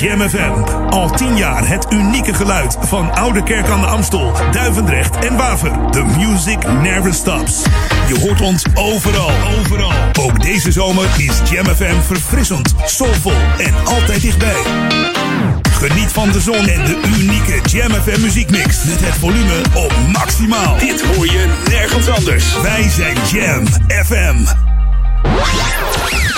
Jam FM. Al tien jaar het unieke geluid van Oude Kerk aan de Amstel, Duivendrecht en Waver. The music never stops. Je hoort ons overal, overal. Ook deze zomer is Jam FM verfrissend, soulvol en altijd dichtbij. Geniet van de zon en de unieke Jam FM muziekmix. Met het volume op maximaal. Dit hoor je nergens anders. Wij zijn Jam FM.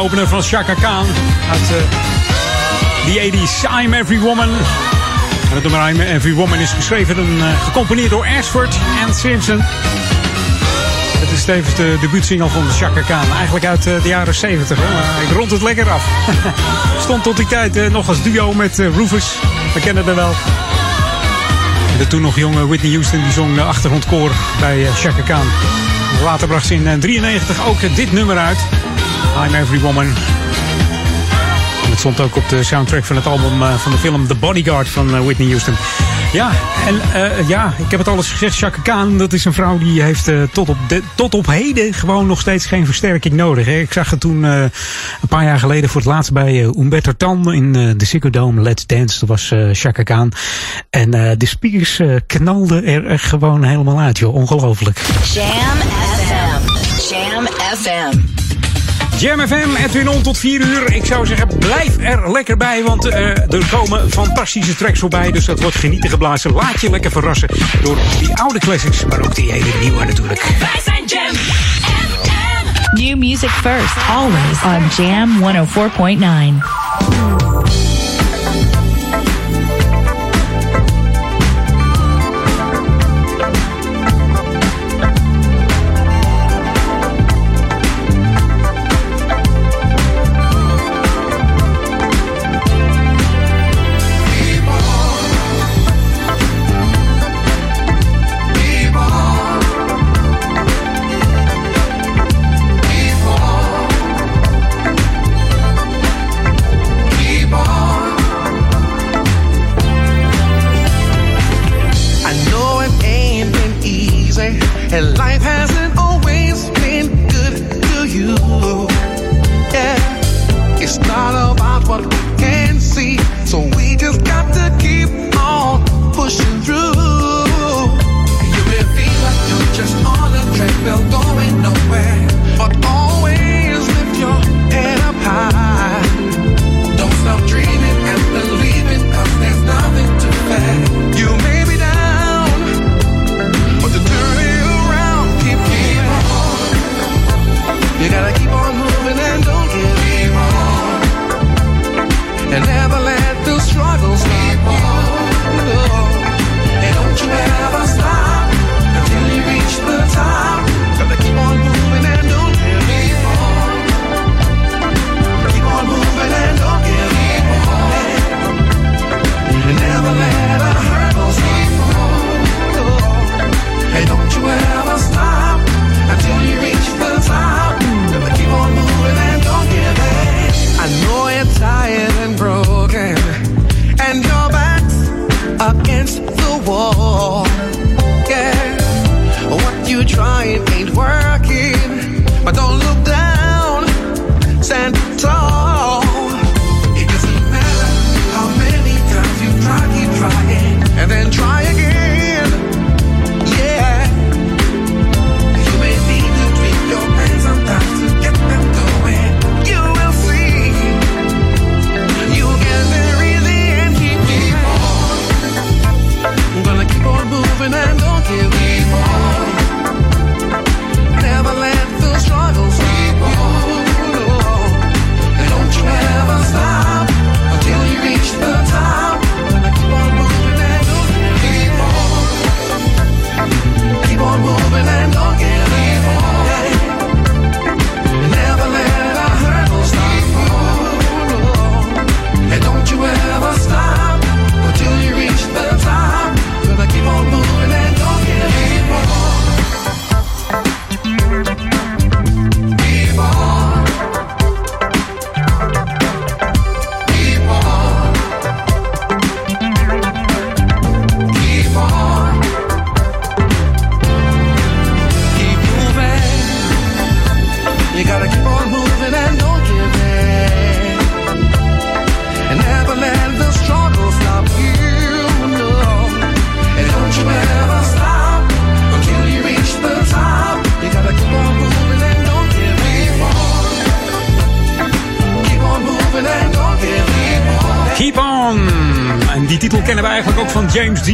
Opener van Chaka Khan uit eh, the 80s. I'm Every Woman. En het nummer I'm Every Woman is geschreven en eh, gecomponeerd door Ashford en Simpson. Het is tevens de debuutsingle van Chaka Khan. Eigenlijk uit eh, de jaren 70. Hè? Ik rond het lekker af. Stond tot die tijd eh, nog als duo met eh, Rufus. We kennen het wel. De toen nog jonge Whitney Houston die zong de achtergrondkoor bij eh, Chaka Khan. Later bracht ze in 1993 ook eh, dit nummer uit. I'm Every Woman. En het stond ook op de soundtrack van het album eh, van de film The Bodyguard van eh, Whitney Houston. Ja, en eh, ja, ik heb het alles gezegd. Chaka Khan, dat is een vrouw die heeft tot, op tot op heden gewoon nog steeds geen versterking nodig. Hè. Ik zag het toen een paar jaar geleden voor het laatst bij Umberto Tan in de Ziggo Dome Let's Dance. Dat was Chaka Khan. En de speakers knalden er, er gewoon helemaal uit, joh. Ongelooflijk. Jam FM. Jam FM. Jam FM, Edwin On tot 4 uur. Ik zou zeggen, blijf er lekker bij, want eh, er komen fantastische tracks voorbij. Dus dat wordt genieten geblazen. Laat je lekker verrassen door die oude classics, maar ook die hele nieuwe natuurlijk. Wij zijn Jam FM. New music first, always on Jam 104.9.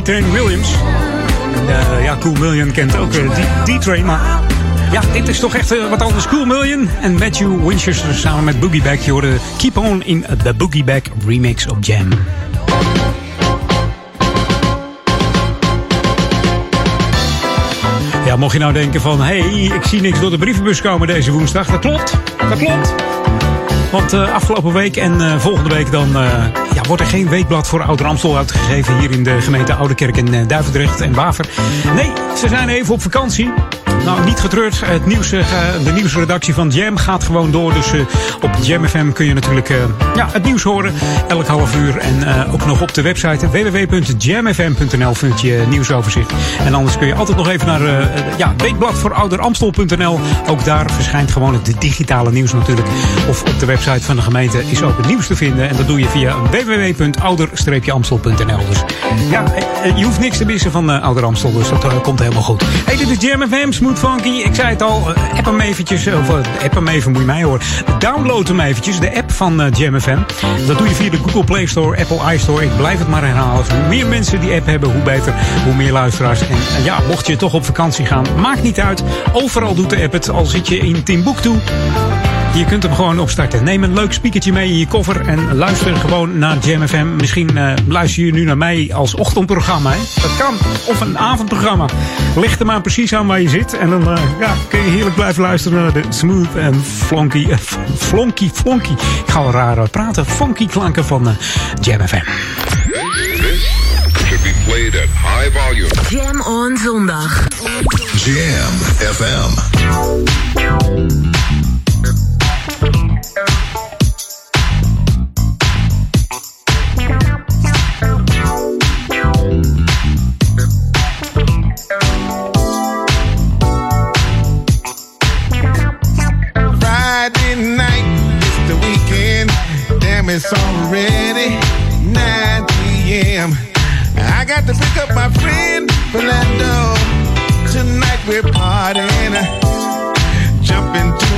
D-Train Williams. Eh, ja, Cool Million kent ook eh, D-Train, maar... Ja, dit is toch echt eh, wat anders. Cool Million en Matthew Winchester samen met Boogie Back. Je hoorde Keep On in de Boogie Back remix op Jam. Ja, mocht je nou denken van... hé, hey, ik zie niks door de brievenbus komen deze woensdag. Dat klopt, dat klopt. Want eh, afgelopen week en eh, volgende week dan eh, ja, wordt er geen weekblad voor Ouder Amstel uitgegeven hier in de gemeente Oudekerk in Duivendrecht en Waver. Nee, ze zijn even op vakantie. Nou, niet getreurd. Het nieuws, eh, de nieuwsredactie van Jam gaat gewoon door. Dus eh, op Jam FM kun je natuurlijk eh, ja, het nieuws horen. Elk half uur. En ook nog op de website www.jamfm.nl vind je nieuwsoverzicht. En anders kun je altijd nog even naar ja, weekblad voor ouderamstel.nl. Ook daar verschijnt gewoon het digitale nieuws natuurlijk. Of op de website van de gemeente is ook het nieuws te vinden. En dat doe je via www.ouder-amstel.nl. Dus ja, je hoeft niks te missen van Ouder Amstel. Dus dat komt helemaal goed. Hey, dit is Jam FM. Funky. Ik zei het al, eh, app hem eventjes. Of eh, app hem even, moet je mij horen. Download hem eventjes, de app van eh, Jam. Dat doe je via de Google Play Store, Apple iStore. Ik blijf het maar herhalen. Hoe meer mensen die app hebben, hoe beter. Hoe meer luisteraars. En eh, ja, mocht je toch op vakantie gaan, maakt niet uit. Overal doet de app het. Al zit je in Timbuktu. Je kunt hem gewoon opstarten. Neem een leuk speakertje mee in je koffer en luister gewoon naar Jam FM. Misschien eh, luister je nu naar mij als ochtendprogramma. Hè? Dat kan. Of een avondprogramma. Leg er maar precies aan waar je zit. En dan eh, ja, kun je heerlijk blijven luisteren naar de smooth en flonky, eh, flonky, flonky. Ik ga wel raar praten. Funky klanken van eh, Jam FM. Should be played at high volume. Jam on zondag. Jam FM.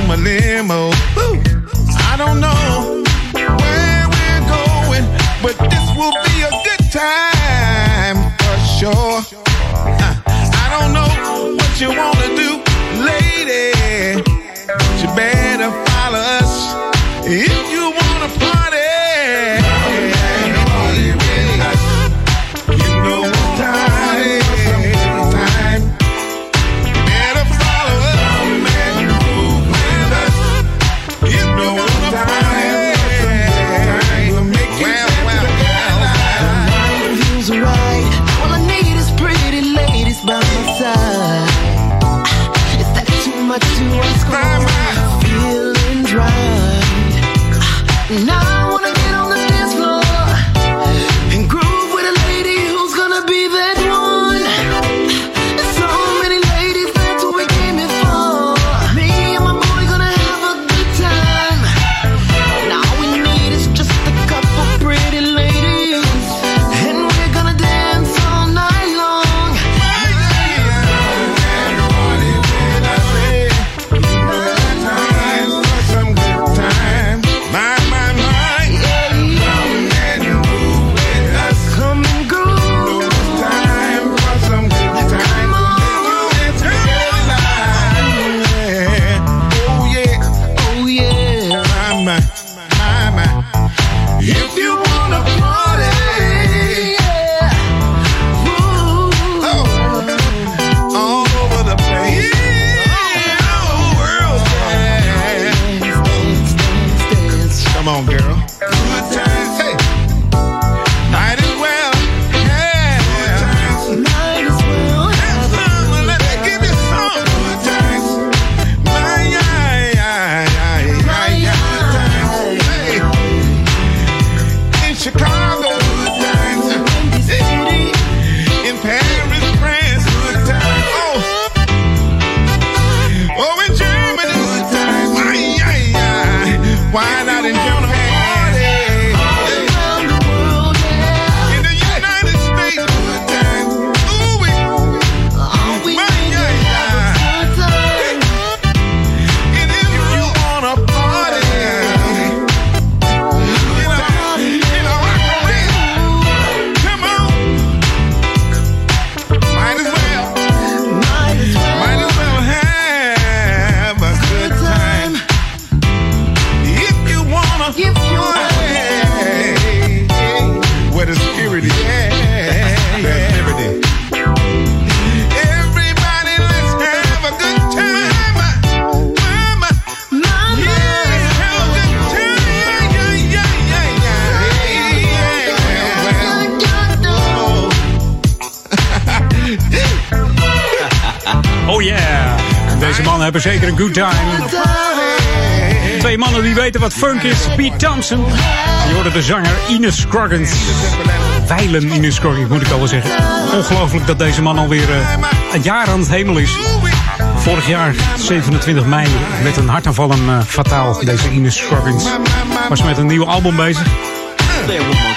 My limo. Woo. I don't know where we're going, but this will be a good time for sure. Uh, I don't know what you wanna good time. Twee mannen die weten wat funk is. Pete Thompson. Die hoorde de zanger Ines Scroggins. Weilen Ines Scroggins, moet ik al wel zeggen. Ongelooflijk dat deze man alweer eh, een jaar aan het hemel is. Vorig jaar, 27 mei, met een hartaanval hem eh, fataal. Deze Ines Scroggins was met een nieuw album bezig.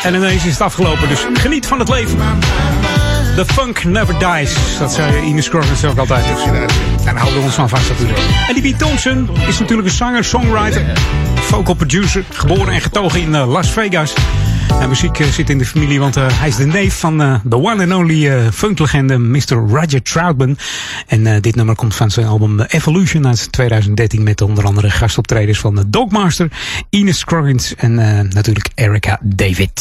En ineens is het afgelopen, dus geniet van het leven. The funk never dies. Dat zei Ines Scroggins ook altijd daar houden we ons van vast natuurlijk. En die Thompson is natuurlijk een zanger, songwriter, vocal producer, geboren en getogen in eh, Las Vegas. En muziek eh, zit in de familie, want eh, hij is de neef van de one and only funklegende Mr. Roger Troutman. En dit nummer komt van zijn album Evolution uit 2013 met onder andere gastoptreders van Dogmaster, Ines Croggins en natuurlijk Erica David.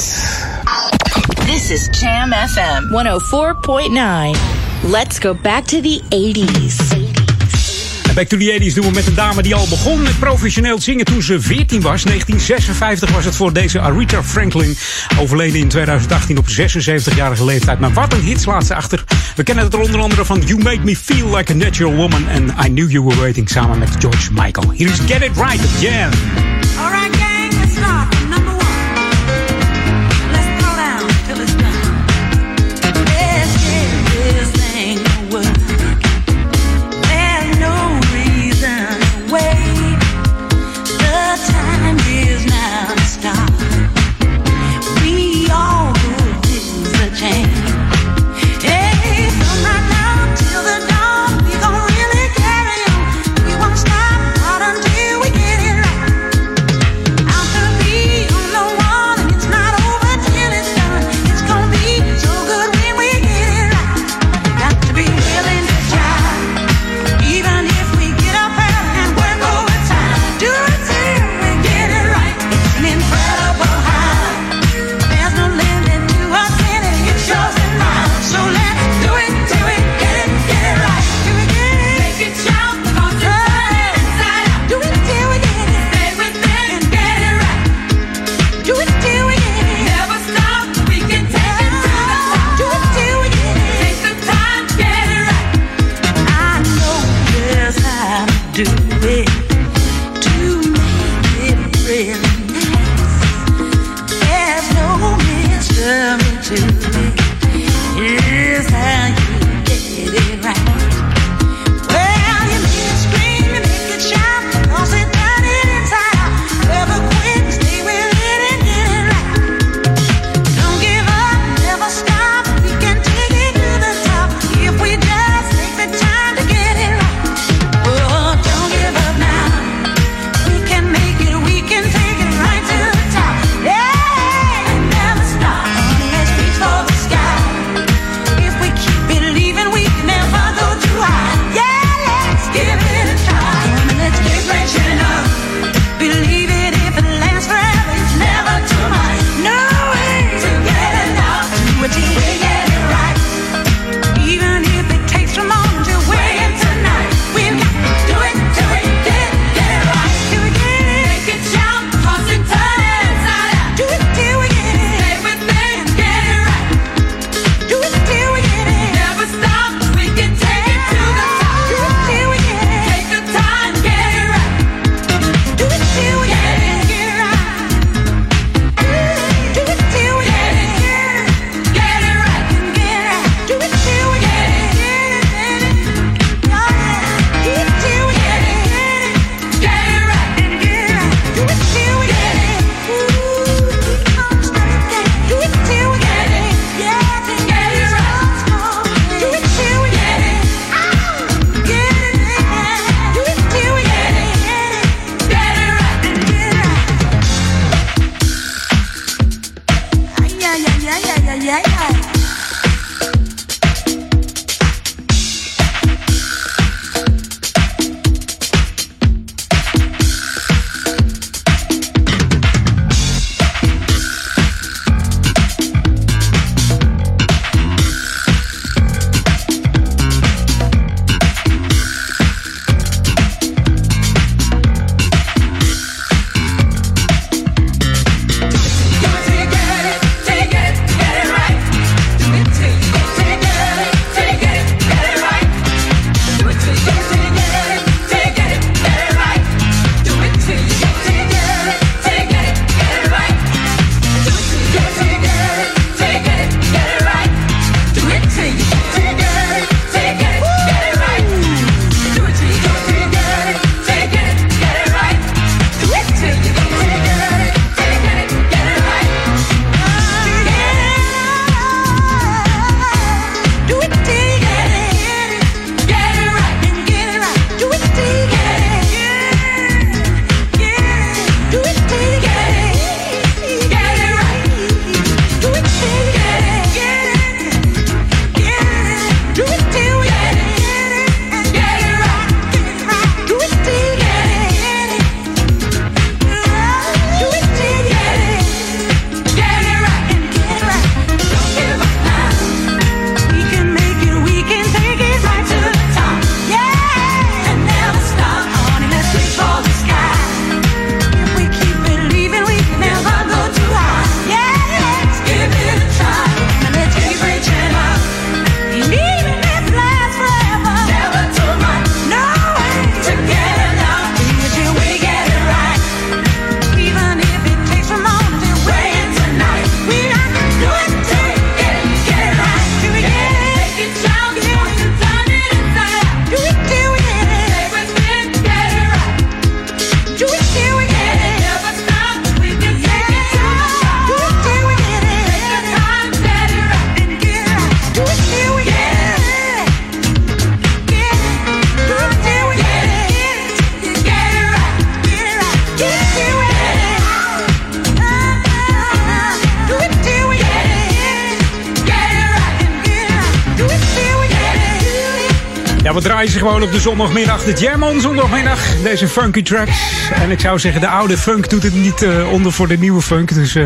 This is Jam FM 104.9. Let's go back to the 80s. Back to the 80s doen we met een dame die al begon met professioneel zingen toen ze 14 was. 1956 was het voor deze Aretha Franklin. Overleden in 2018 op 76-jarige leeftijd. Maar wat een hits laat ze achter. We kennen het er onder andere van You Make Me Feel Like a Natural Woman en I Knew You Were Waiting samen met George Michael. Here's is Get It Right again. Draaien ze gewoon op de zondagmiddag. De Jam on zondagmiddag. Deze funky tracks. En ik zou zeggen, de oude funk doet het niet eh, onder voor de nieuwe funk. Dus eh,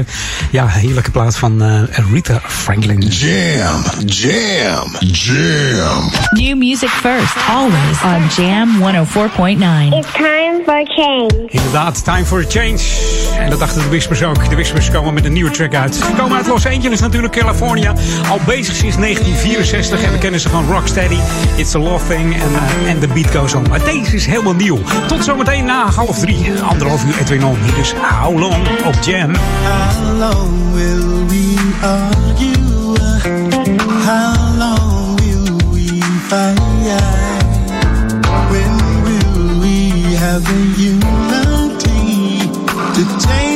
ja, heerlijke plaat van eh, Rita Franklin. Jam, jam, jam. New music first, always on Jam 104.9. It's time for change. Inderdaad, time for a change. En dat dachten de Whispers ook. De Whispers komen met een nieuwe track uit. Ze komen uit Los Angeles natuurlijk, California. Al bezig sinds 1964 en we kennen ze van Rocksteady. It's a Love Thing en and The Beat Goes On. Maar deze is helemaal nieuw. Tot zometeen na half drie, anderhalf uur Edwin On. Hier is How Long op Jam. How long will we argue? How long will we fight? When will we have the unity to change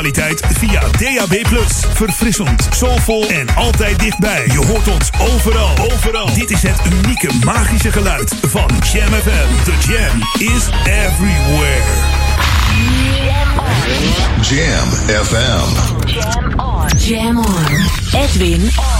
geluidskwaliteit via DAB+. Verfrissend, soulvol en altijd dichtbij. Je hoort ons overal. Overal. Dit is het unieke magische geluid van Jam FM. The Jam is everywhere. Jam FM. Jam on. Jam on. Edwin on.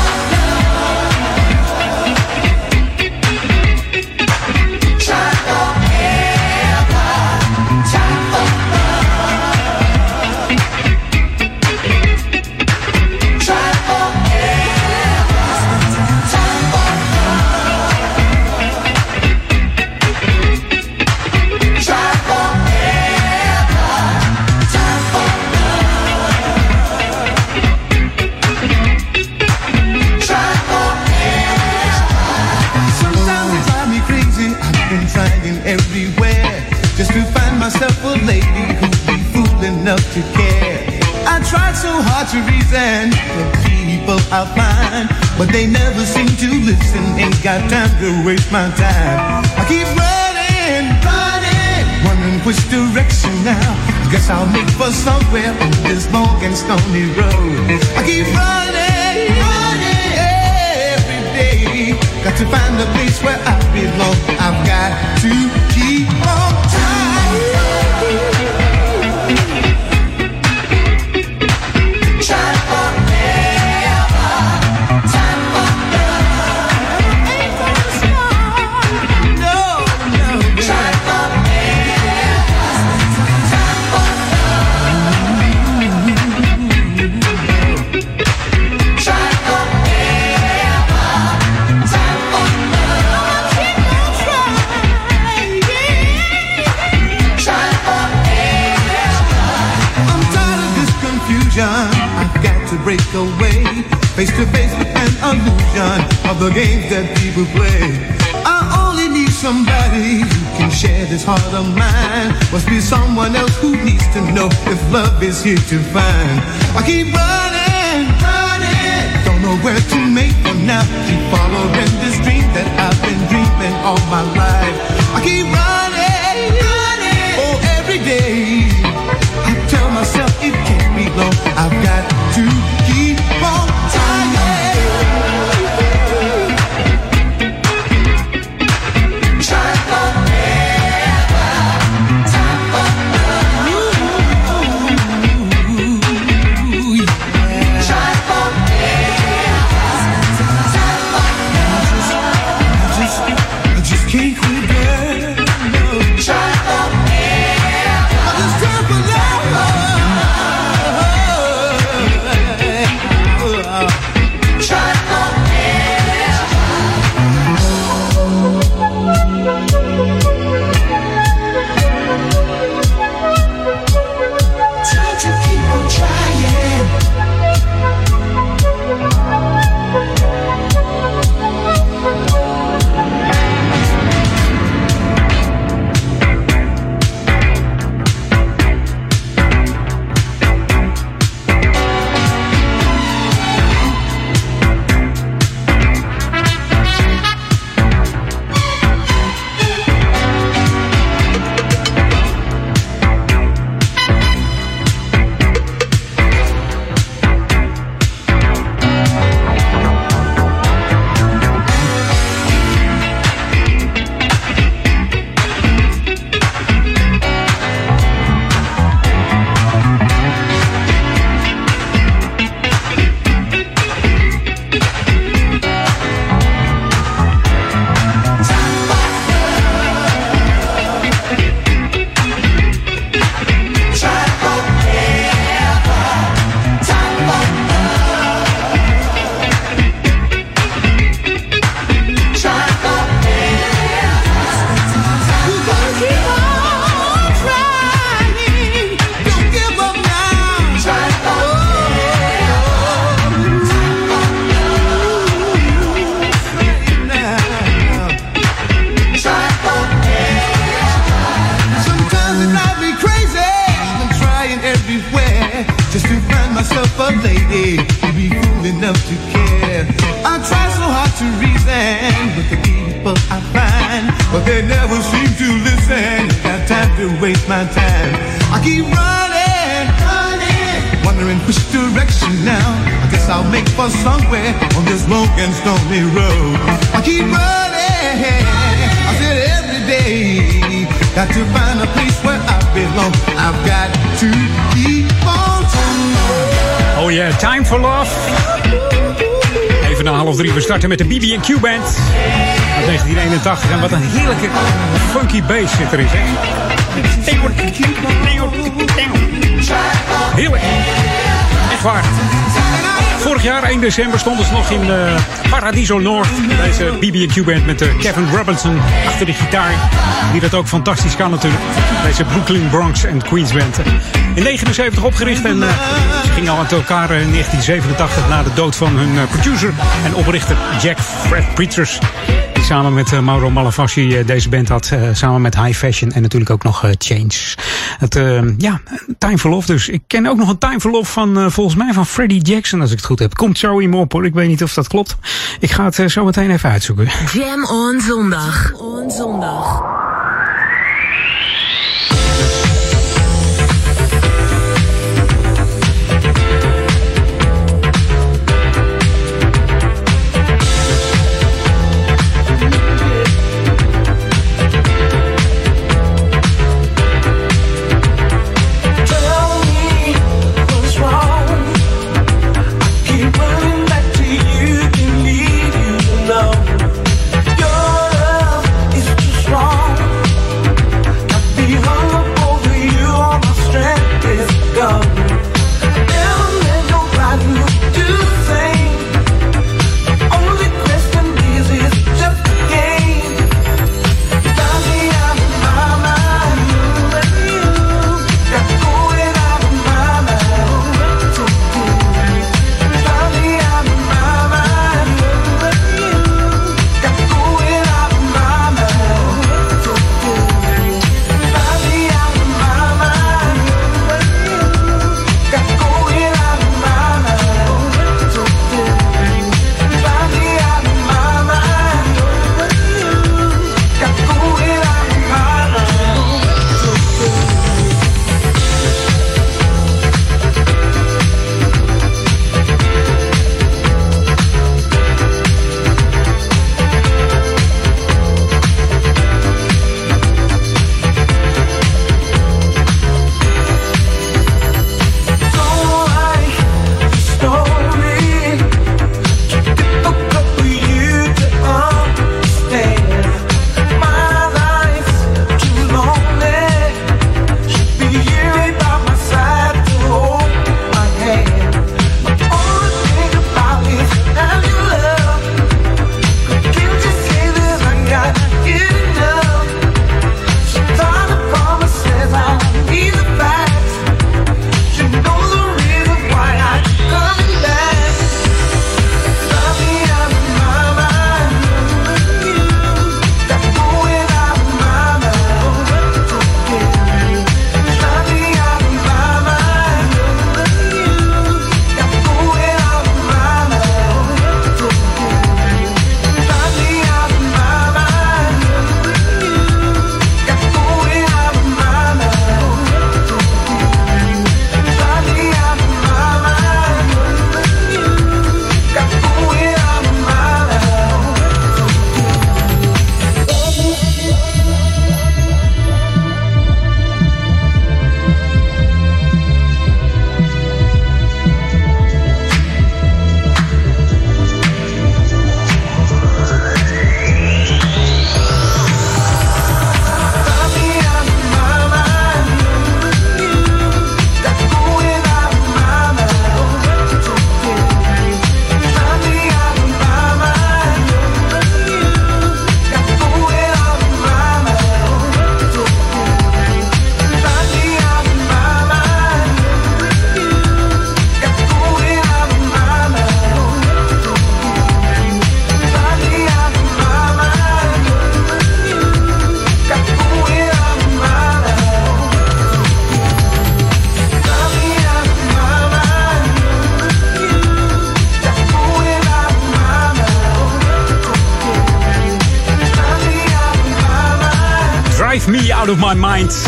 They never seem to listen. Ain't got time to waste my time. I keep running, running, wondering which direction now. Guess I'll make for somewhere on this long and stony road. I keep running, running every day. Got to find a place where I belong. I've got to keep on break away. Face to face with an illusion of the games that people play. I only need somebody who can share this heart of mine. Must be someone else who needs to know if love is here to find. I keep running, running. Don't know where to make for now. Keep following this dream that I've been dreaming all my life. I keep running, running. Oh, every day. I tell myself it can't be long. I've got direction now. I guess I'll make for somewhere on this long and stormy road. I keep running, I said every day. Got to find a place where I belong. I've got to keep on. Oh yeah, Time for Love. Even na half drie, we starten met de BB&Q Band. Uit 1981. En wat een heerlijke funky bass zit erin. Heerlijk. Vorig jaar, 1 december, stonden ze nog in eh, Paradiso North. Deze BB&Q Band met eh, Kevin Robinson achter de gitaar. Die dat ook fantastisch kan natuurlijk. Deze Brooklyn, Bronx en Queens Band. In 79 opgericht en eh, ze gingen al uit elkaar in 1987 na de dood van hun producer en oprichter Jack Fred Preachers. Samen met eh, Mauro Malavasi eh, deze band had. eh, samen met High Fashion en natuurlijk ook nog eh, Change. Het, ja, Time for Love dus. Ik ken ook nog een Time for Love van eh, volgens mij van Freddie Jackson als ik het goed heb. Komt zo in me op hoor. Ik weet niet of dat klopt. Ik ga het eh, zo meteen even uitzoeken. Jam on zondag. On zondag.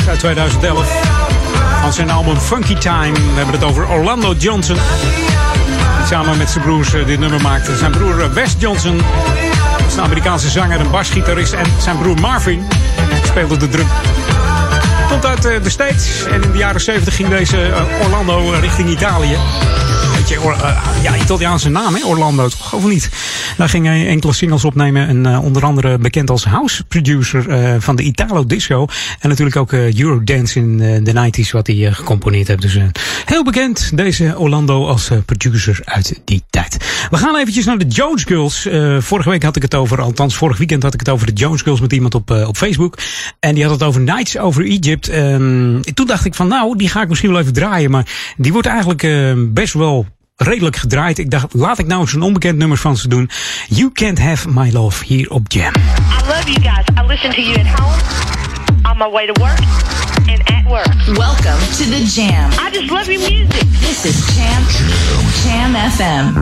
Uit 2011. Van zijn album Funky Time. We hebben het over Orlando Johnson. Die samen met zijn broers eh, dit nummer maakte. Zijn broer eh, Wes Johnson is een Amerikaanse zanger en basgitarist. En zijn broer Marvin speelde de drum. Komt uit eh, de States. En in de jaren 70 ging deze Orlando richting Italië. Beetje, Or- eh, ja, Italiaanse naam, hè? Orlando, toch? Of niet? Daar ging hij enkele singles opnemen. En eh, onder andere bekend als house producer eh, van de Italo Disco. En natuurlijk ook Eurodance in de 90s, wat hij gecomponeerd heeft. Dus heel bekend, deze Orlando als producer uit die tijd. We gaan eventjes naar de Jones Girls. Vorige week had ik het over, althans vorig weekend had ik het over de Jones Girls met iemand op, op Facebook. En die had het over Nights over Egypt. Ehm, toen dacht ik van nou, die ga ik misschien wel even draaien. Maar die wordt eigenlijk best wel redelijk gedraaid. Ik dacht, laat ik nou eens een onbekend nummer van ze doen. You Can't Have My Love hier op Jam. I love you guys. I listen to you at home, on my way to work, and at work. Welcome to the Jam. I just love your music. This is Jam Jam FM.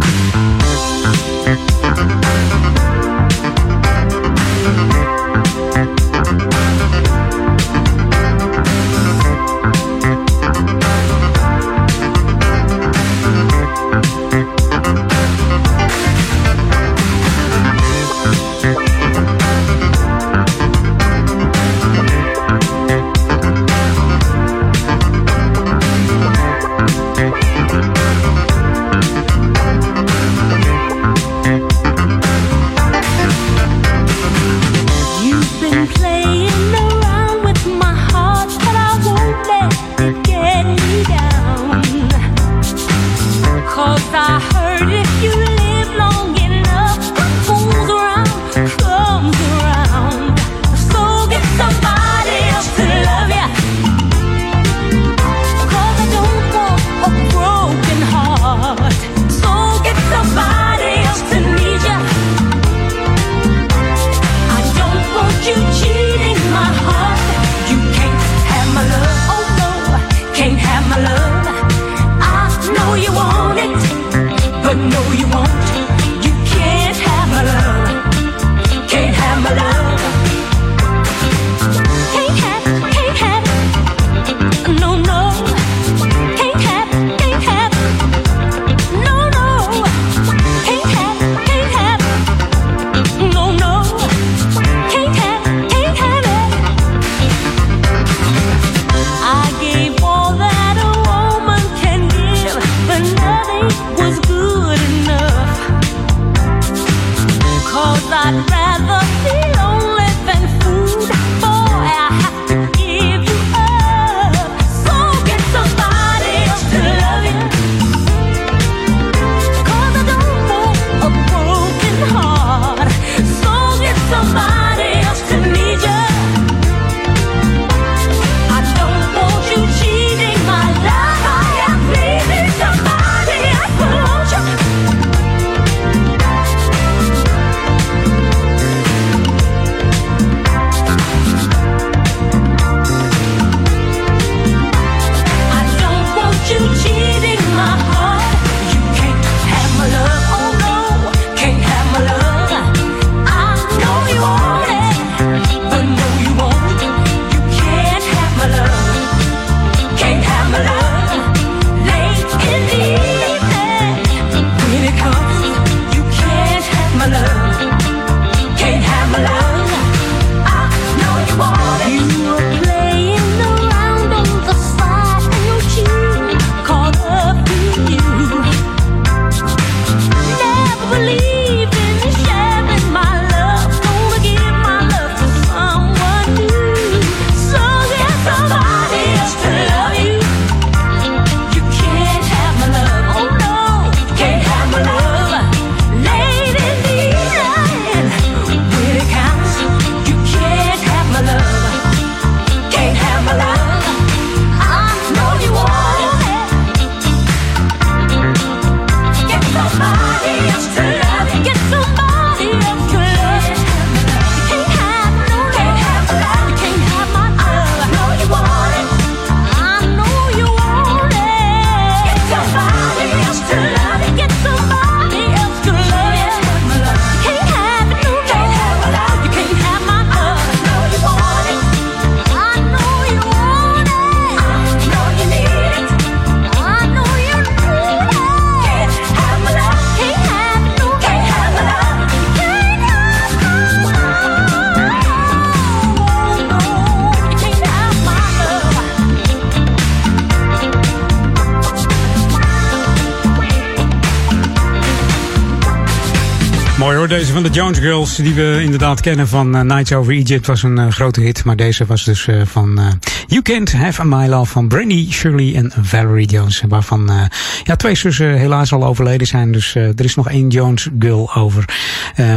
Die we inderdaad kennen van eh, Nights Over Egypt, was een eh, grote hit. Maar deze was dus eh, van You Can't Have a My Love van Brandy, Shirley en Valerie Jones. Waarvan ja, twee zussen helaas al overleden zijn. Dus er is nog één Jones Girl over.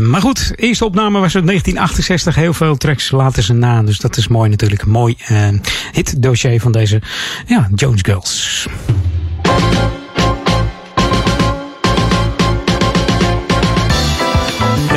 Maar goed, eerste opname was uit 1968. Heel veel tracks laten ze na. Dus dat is mooi natuurlijk. Mooi hit dossier van deze ja, Jones Girls.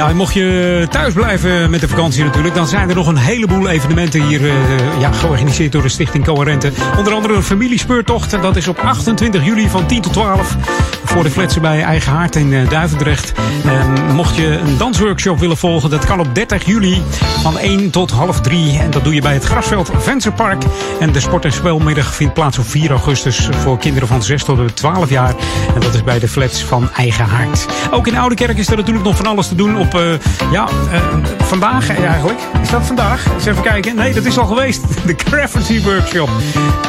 En mocht je thuis blijven met de vakantie natuurlijk, dan zijn er nog een heleboel evenementen hier eh, ja, georganiseerd door de Stichting Coherente. Onder andere een familiespeurtocht. Dat is op 28 juli van 10 tot 12 voor de fletsen bij Eigen Haard in eh, Duivendrecht. En mocht je een dansworkshop willen volgen, dat kan op 30 juli van 1 tot half 3. En dat doe je bij het Grasveld Vensterpark. En de sport- en spelmiddag vindt plaats op 4 augustus voor kinderen van 6 tot 12 jaar. En dat is bij de flats van Eigen Haard. Ook in Oudekerk is er natuurlijk nog van alles te doen op, eh, ja, eh, vandaag eigenlijk. Is dat vandaag? Eens even kijken. Nee, dat is al geweest. De Craftsy Workshop.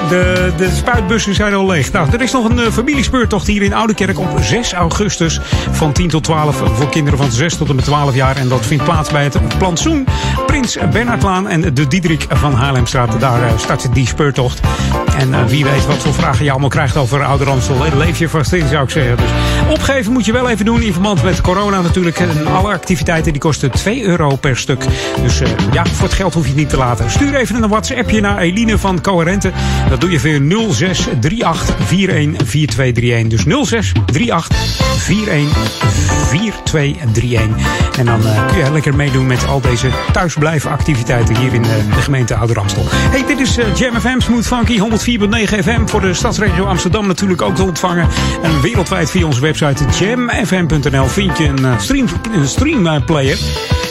De, de spuitbussen zijn al leeg. Nou, er is nog een eh, familiespeurtocht hier in Oudekerk op 6 augustus van 10 tot 12 voor kinderen van 6 tot en met 12 jaar. En dat vindt plaats bij het plantsoen Prins Bernhardlaan en de Diederik van Haarlemstraat. Daar eh, start die speurtocht. En eh, wie weet wat voor vragen je allemaal krijgt over Oude Ramstel. Eh, Leef je vast in, zou ik zeggen. Dus opgeven moet je wel even doen in verband met corona natuurlijk. En alle activiteiten die kosten 2 euro per stuk. Dus eh, ja, voor het geld hoef je het niet te laten. Stuur even een WhatsAppje naar Eline van Coherente. Dat doe je via 0638414231. Dus 0638414231. En dan eh, kun je lekker meedoen met al deze thuisblijfactiviteiten hier in de gemeente Oude Ramstel. Hey, dit is Jam FM Smooth Funky 104.9 FM voor de stadsregio Amsterdam natuurlijk ook te ontvangen. En wereldwijd via onze website jamfm.nl vind je een uh, stream, streamplayer.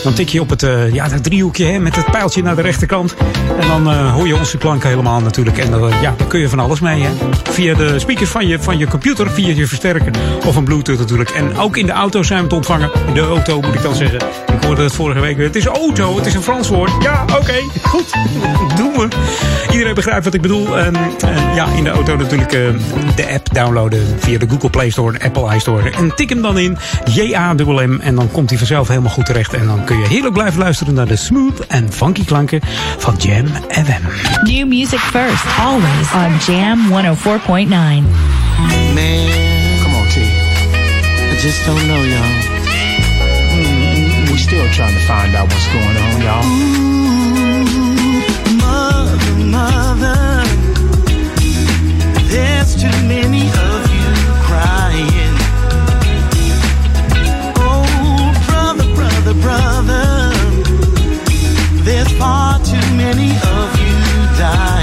Dan tik je op het uh, ja, dat driehoekje hè, met het pijltje naar de rechterkant. En dan uh, hoor je onze klanken helemaal natuurlijk. En uh, ja, daar kun je van alles mee. Hè. Via de speakers van je, van je computer, via je versterker of een bluetooth natuurlijk. En ook in de auto zijn we te ontvangen. De auto moet ik dan zeggen. Ik hoorde het vorige week weer. Het is auto, het is een Frans woord. Ja, oké, goed. Doen we. Iedereen begrijpt wat ik bedoel. En, en ja, in de auto natuurlijk de app downloaden via de Google Play Store en Apple iStore. En tik hem dan in, J-A-M-M. En dan komt hij vanzelf helemaal goed terecht. En dan kun je heerlijk blijven luisteren naar de smooth en funky klanken van Jam FM. New music first, always on Jam 104.9. Man, come on, T. I just don't know, y'all. Mm, we still trying to find out what's going on, y'all. There's too many of you crying. Oh, brother, brother, brother, there's far too many of you dying.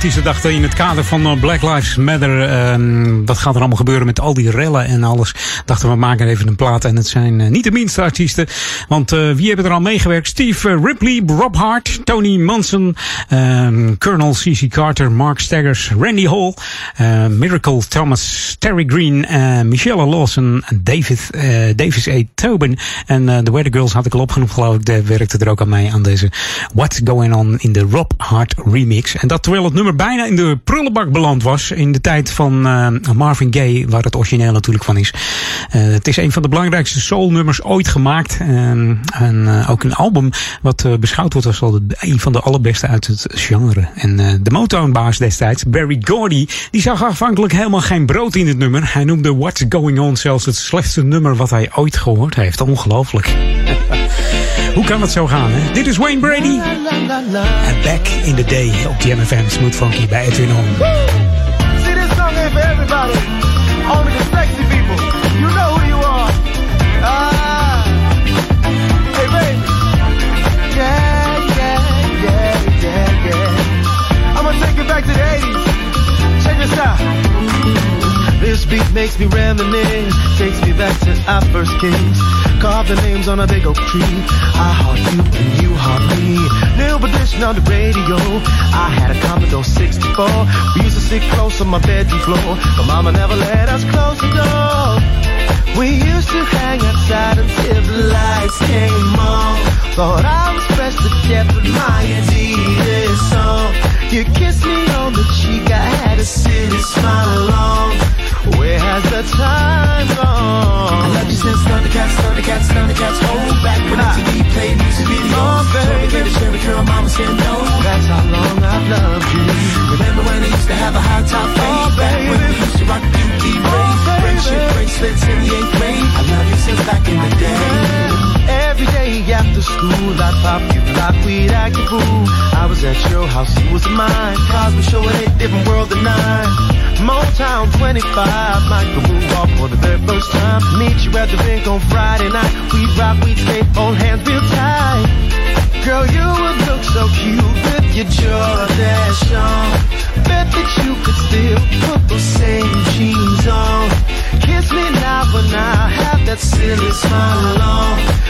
Een heleboel artiesten dachten in het kader van eh, Black Lives Matter. ehm, wat gaat er allemaal gebeuren met al die rellen en alles? Dachten we maken even een plaat. En het zijn eh, niet de minste artiesten. Want eh, wie hebben er al meegewerkt? Steve Ripley, Rob Hart, Tony Manson, ehm, Colonel C.C. Carter, Mark Staggers, Randy Hall, Miracle Thomas, Terry Green, Michelle Lawson, David, Davis A. Tobin. En de Weather Girls had ik al opgenoemd, geloof ik. Werkte er ook aan mee aan deze What's Going On in de Rob Hart remix. En dat terwijl het nummer bijna in de prullenbak beland was. In de tijd van eh, Marvin Gaye, waar het origineel natuurlijk van is. Eh, het is een van de belangrijkste soulnummers ooit gemaakt. En eh, ook een album wat beschouwd wordt als de, een van de allerbeste uit het genre. En de Motown-baas destijds, Barry Gordy, die zag afhankelijk helemaal geen brood in het nummer. Hij noemde What's Going On zelfs het slechtste nummer wat hij ooit gehoord heeft. Ongelooflijk. Hoe kan het zo gaan, hè? Dit is Wayne Brady. En Back in the Day op Jam FM Smooth Funky bij Edwin On. See, this song ain't for everybody. Only the sexy people. You know who you are. Ah. Hey, baby. Yeah, yeah, yeah, yeah, yeah. I'm gonna take it back to the 80s. Check this out. This beat makes me reminisce, takes me back to our first kiss. Carve the names on a big oak tree. I heart you and you heart me. New edition on the radio. I had a Commodore 64. We used to sit close on my bedroom floor, but Mama never let us close the door. We used to hang outside until the lights came on. Thought I was pressed to death with my Adidas song. You kissed me on the cheek, I had a silly smile along. Where has the time gone? I love you since Thundercats, Thundercats, Thundercats. Hold back when MTV played music videos. Oh, baby. A cherry curl, mama said no. That's how long I've loved you. Remember when I used to have a high top fade? Oh, back when we used to rock Dookie braids. Friendship bracelets in the eighth grade. I love you since back in the day. Every day after school, I'd pop you like we'd act a fool. I was at your house, you was mine. Were showing a different world than nine. Motown 25, Michael off for the very first time. Meet you at the rink on Friday night. We'd rock, we'd skate, hold hands real tight. Girl, you would look so cute with your Jordache on. Bet that you could still put those same jeans on. Kiss me now, but I have that silly smile on.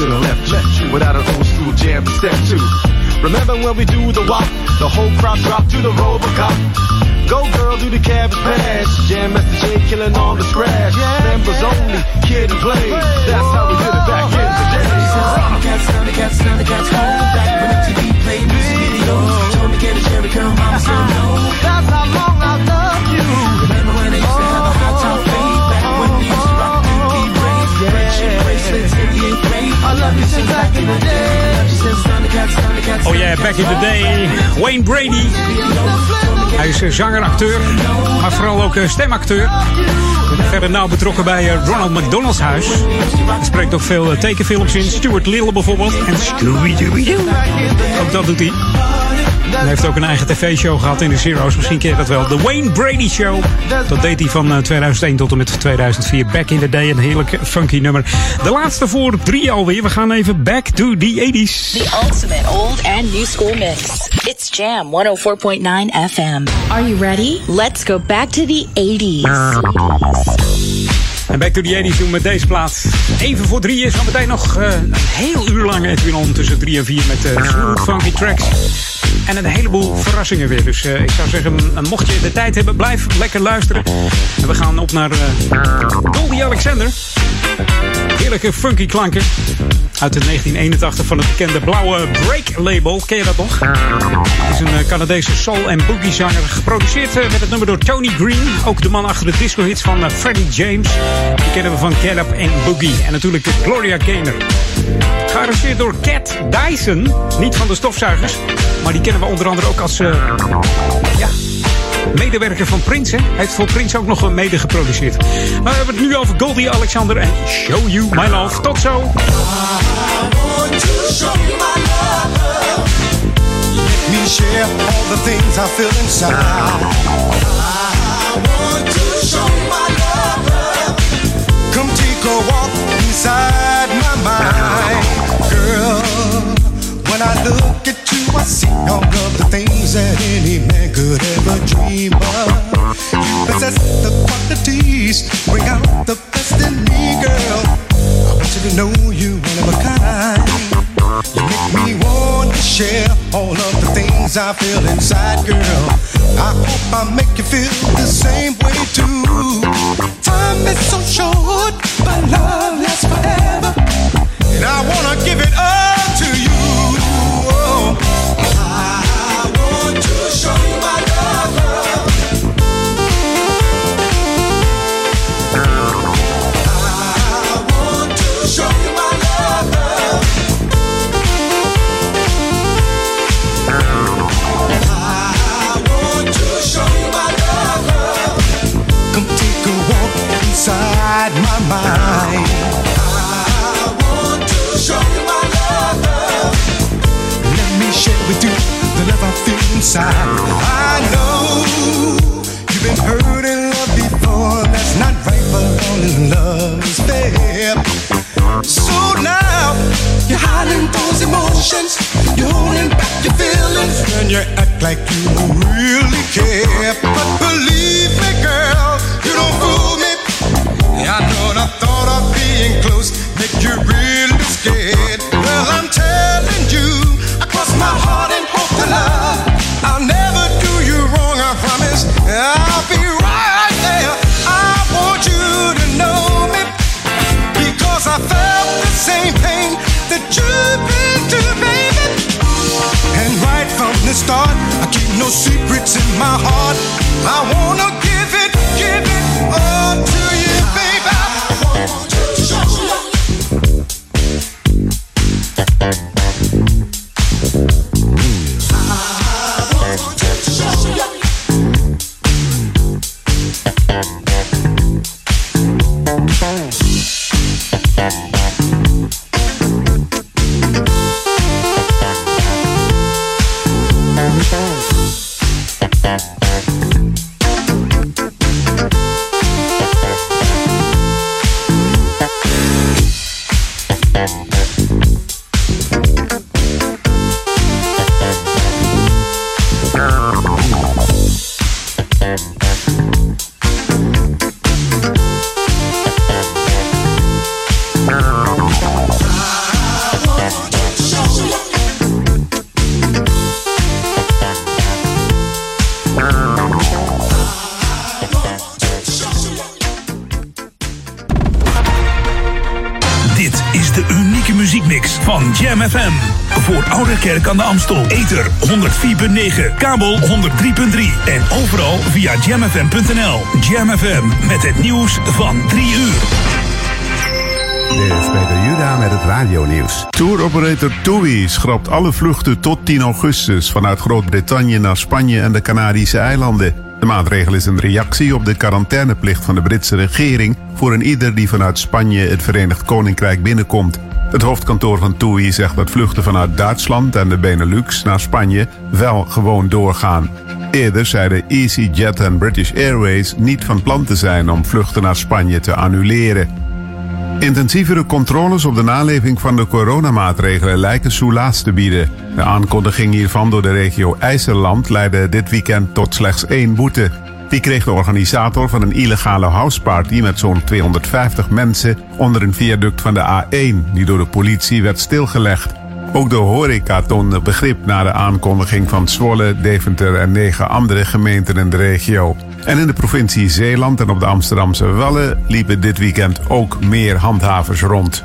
Should have left, you without an old school jam to step to. Remember when we do the walk, the whole crowd drop to the Robocop. Go girl, do the cabbage patch. Jam Master J killing all the scratch. Members only, kid and play. That's how we did it back in the day. Thundercats, Thundercats, Thundercats, hold back when MTV played music videos. Told me get a cherry curl, mama said no. That's how long I love Oh yeah, back in the day. Wayne Brady. Hij is eh, zanger, acteur, maar vooral ook eh, stemacteur. Verder nauw betrokken bij eh, Ronald McDonald's huis. Hij spreekt ook veel tekenfilms in. Stuart Little bijvoorbeeld. En Scooby-Dooby-Doo. Ook dat doet hij. Hij heeft ook een eigen tv-show gehad in de Zero's. Misschien ken je dat wel. The Wayne Brady Show. Dat deed hij van eh, 2001 tot en met 2004. Back in the day. Een heerlijk funky nummer. De laatste voor drie alweer. We gaan even back to the 80s. The ultimate old and new school mix. It's Jam 104.9 FM. Are you ready? Let's go back to the 80s. En back to the 80s doen we met deze plaat. Even voor drie is meteen nog eh, een heel uur lang Edwin On tussen drie en vier met eh, smooth funky tracks. En een heleboel verrassingen weer. Dus eh, ik zou zeggen, m- mocht je de tijd hebben, blijf lekker luisteren. En we gaan op naar eh Goldie Alexander. Heerlijke funky klanken. Uit de 1981 van het bekende blauwe Break label. Ken je dat nog? Het is een eh, Canadese soul- en boogie zanger. Geproduceerd eh, met het nummer door Tony Green. Ook de man achter de disco-hits van eh, Freddie James. Die kennen we van Get en Boogie. En natuurlijk Gloria Gaynor. Gearrangeerd door Cat Dyson. Niet van de stofzuigers, maar die kennen we onder andere ook als ja, medewerker van Prince. Hij heeft voor Prince ook nog mede geproduceerd. Maar we hebben het nu over Goldie Alexander en Show You My Love. Tot zo. Let me share all the things I feel inside. I want to show my love. Come take a walk inside my mind, girl. When I look at you, I see all of the things that any man could ever dream of. You possess the qualities, bring out the best in me, girl. You to know you one of a kind. You make me want to share all of the things I feel inside, girl. I hope I make you feel the same way too. Time is so short, but love lasts forever. And I wanna give it all to you. With you the love I feel inside. I know you've been hurt in love before. That's not right, but love is fair. So now you're hiding those emotions. You're holding back your feelings. And you act like you in my heart. I wanna 104.9, kabel 103.3 en overal via jamfm.nl. Jam FM met het nieuws van 3 uur. Dit is Peter Juda met het radionieuws. Tour operator TUI schrapt alle vluchten tot 10 augustus vanuit Groot-Brittannië naar Spanje en de Canarische eilanden. De maatregel is een reactie op de quarantaineplicht van de Britse regering voor een ieder die vanuit Spanje het Verenigd Koninkrijk binnenkomt. Het hoofdkantoor van TUI zegt dat vluchten vanuit Duitsland en de Benelux naar Spanje wel gewoon doorgaan. Eerder zeiden EasyJet en British Airways niet van plan te zijn om vluchten naar Spanje te annuleren. Intensievere controles op de naleving van de coronamaatregelen lijken soelaas te bieden. De aankondiging hiervan door de regio IJsseland leidde dit weekend tot slechts één boete. Die kreeg de organisator van een illegale houseparty met zo'n 250 mensen onder een viaduct van de A1, die door de politie werd stilgelegd. Ook de horeca toonde begrip na de aankondiging van Zwolle, Deventer en negen andere gemeenten in de regio. En in de provincie Zeeland en op de Amsterdamse Wallen liepen dit weekend ook meer handhavers rond.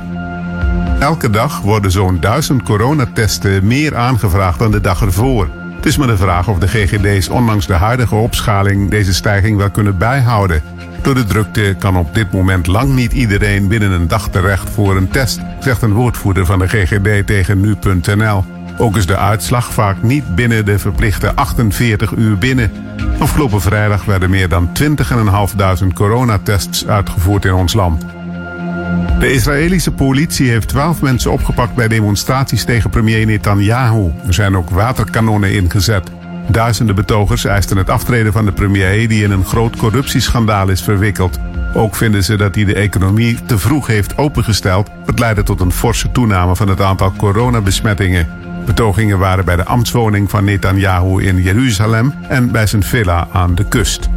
Elke dag worden zo'n duizend coronatesten meer aangevraagd dan de dag ervoor. Het is maar de vraag of de GGD's ondanks de huidige opschaling deze stijging wel kunnen bijhouden. Door de drukte kan op dit moment lang niet iedereen binnen een dag terecht voor een test, zegt een woordvoerder van de GGD tegen nu.nl. Ook is de uitslag vaak niet binnen de verplichte 48 uur binnen. Afgelopen vrijdag werden meer dan 20.500 coronatests uitgevoerd in ons land. De Israëlische politie heeft 12 mensen opgepakt bij demonstraties tegen premier Netanyahu. Er zijn ook waterkanonnen ingezet. Duizenden betogers eisten het aftreden van de premier die in een groot corruptieschandaal is verwikkeld. Ook vinden ze dat hij de economie te vroeg heeft opengesteld, wat leidde tot een forse toename van het aantal coronabesmettingen. Betogingen waren bij de ambtswoning van Netanyahu in Jeruzalem en bij zijn villa aan de kust.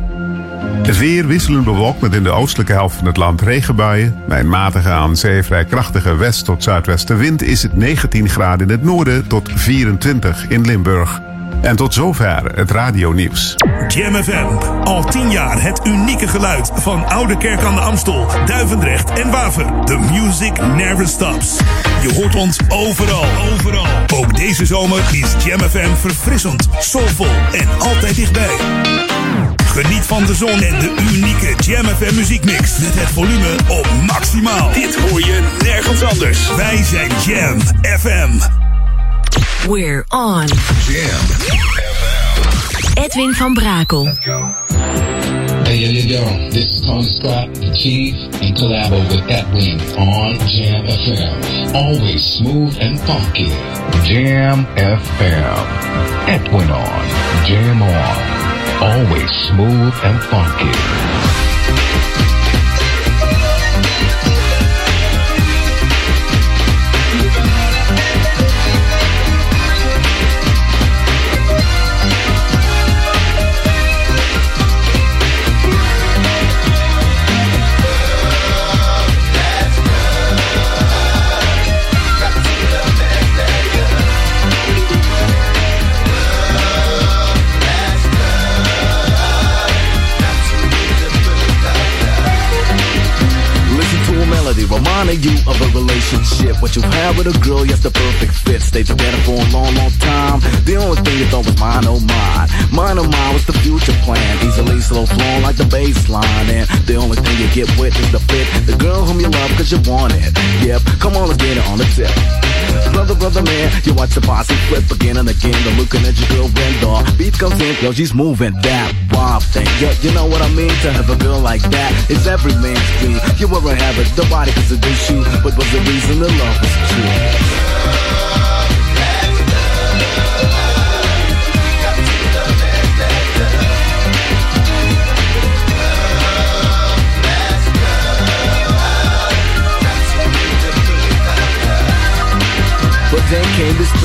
Weer wisselend bewolkt met in de oostelijke helft van het land regenbuien. Bij een matige aan zee vrij krachtige west- tot zuidwestenwind is het 19 graden in het noorden tot 24 in Limburg. En tot zover het radionieuws. Jam FM. Al tien jaar het unieke geluid van Oude Kerk aan de Amstel, Duivendrecht en Waver. The music never stops. Je hoort ons overal. Overal. Ook deze zomer is Jam FM verfrissend, soulvol en altijd dichtbij. Geniet van de zon en de unieke Jam FM muziekmix. Met het volume op maximaal. Dit hoor je nergens anders. Wij zijn Jam FM. We're on. Jam. Edwin van Brakel. Hey, yo, yo, yo, this is Tony Scott, the Chief, and collabo with Edwin on Jam FM. Always smooth and funky. Jam FM. Edwin on. Jam on. Always smooth and funky. Reminding you of a relationship. What you have with a girl, yes, the perfect fit. Stay together for a long, long time. The only thing you thought was mine, oh mine. Mine, oh mine was the future plan. Easily slow flowing like the bass line. And the only thing you get with is the fit. The girl whom you love cause you want it. Yep, come on, let's get it on the tip. Brother, brother, man, you watch the posse flip again and again. The looking at your girl when the beat comes in, yo, she's moving that wild thing. Yo, you know what I mean? To have a girl like that is every man's dream. You ever have it, nobody can seduce you, but was the reason the love was true. they came to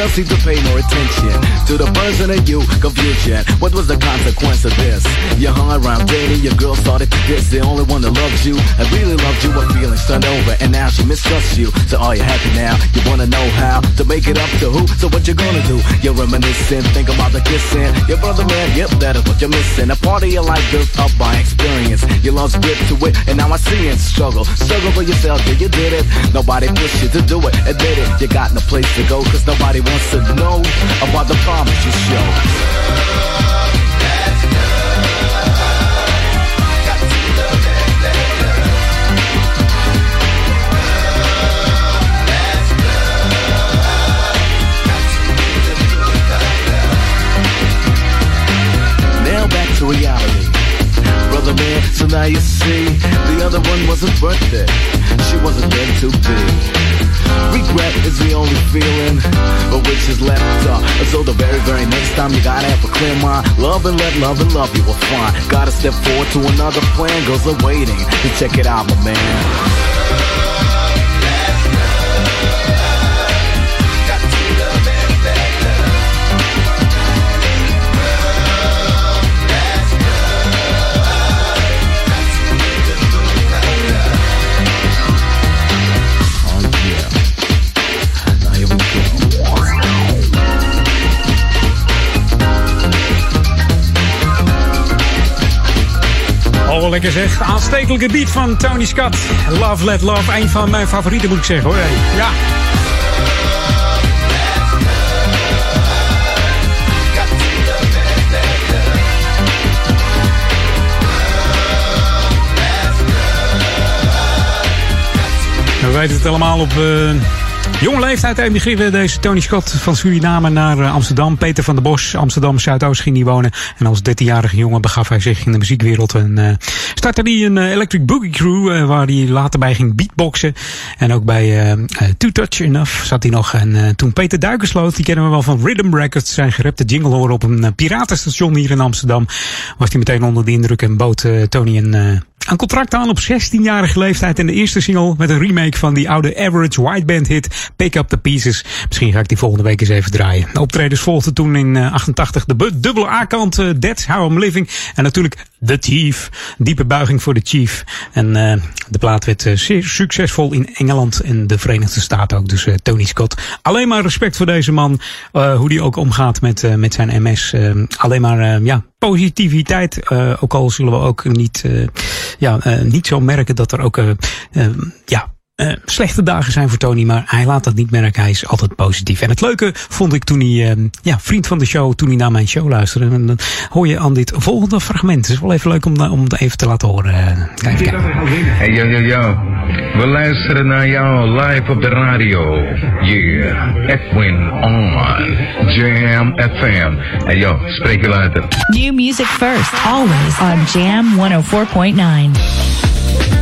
girls seem to pay more attention to the person in you, confusion. What was the consequence of this? You hung around dating, your girl started to diss the only one that loves you. And really loved you, her feelings turned over, and now she mistrusts you. So are you happy now? You wanna know how to make it up to who? So what you gonna do? You're reminiscing, think about the kissing. Your brother man, yep, that is what you're missing. A part of your life built up by experience. You lost grip to it, and now I see it. Struggle, struggle for yourself, yeah, you did it. Nobody pushed you to do it, admit it. You got no place to go, cause nobody wants to know about the promise you show. Now back to reality. Brother man, so now you see, the other one wasn't birthday. She wasn't meant to be. Regret is the only feeling but which is left uh, up. So the very, very next time you gotta have a clear mind. Love and let love and love you will find. Gotta step forward to another plan. Goes awaiting to check it out, my man. lekker zeg. Aanstekelijke beat van Tony Scott. Love, let love. Een van mijn favorieten moet ik zeggen hoor. Ja. We weten het allemaal op uh, jonge leeftijd emigreerde deze Tony Scott van Suriname naar eh, Amsterdam. Peter van der Bos, Amsterdam Zuidoost ging hij wonen. En als 13-jarige jongen begaf hij zich in de muziekwereld. En eh, startte hij een eh, Electric Boogie Crew, waar hij later bij ging beatboxen. En ook bij eh, Too Touch Enough zat hij nog. En toen Peter Duikersloot, die kennen we wel van Rhythm Records, zijn gerepte jingle horen op een piratenstation hier in Amsterdam. Was hij meteen onder de indruk en bood Tony een... een contract aan op 16-jarige leeftijd en de eerste single met een remake van die oude Average White Band hit Pick Up The Pieces. Misschien ga ik die volgende week eens even draaien. De optredens volgden toen in eh, 88 de bu- dubbele A-kant eh, That's How I'm Living en natuurlijk The Thief. Diepe buiging voor de Chief. En eh, de plaat werd eh, zeer succesvol in Engeland en de Verenigde Staten ook. Dus eh, Tony Scott. Alleen maar respect voor deze man. eh, hoe die ook omgaat met, eh, met zijn MS. Eh, alleen maar eh, ja, positiviteit. eh, ook al zullen we ook niet, eh, ja, eh, niet zo merken dat er ook eh, eh, ja, eh, slechte dagen zijn voor Tony. Maar hij laat dat niet merken. Hij is altijd positief. En het leuke vond ik toen hij, eh, ja, vriend van de show, toen hij naar mijn show luisterde. En dan hoor je aan dit volgende fragment. Het is wel even leuk om, om het even te laten horen. Eh, Kijk, kijk. Hey yo yo yo, we luisteren naar jou live op de radio. Yeah, Edwin on Jam FM. Hey yo, spreek je later. New music first, always on Jam 104.9.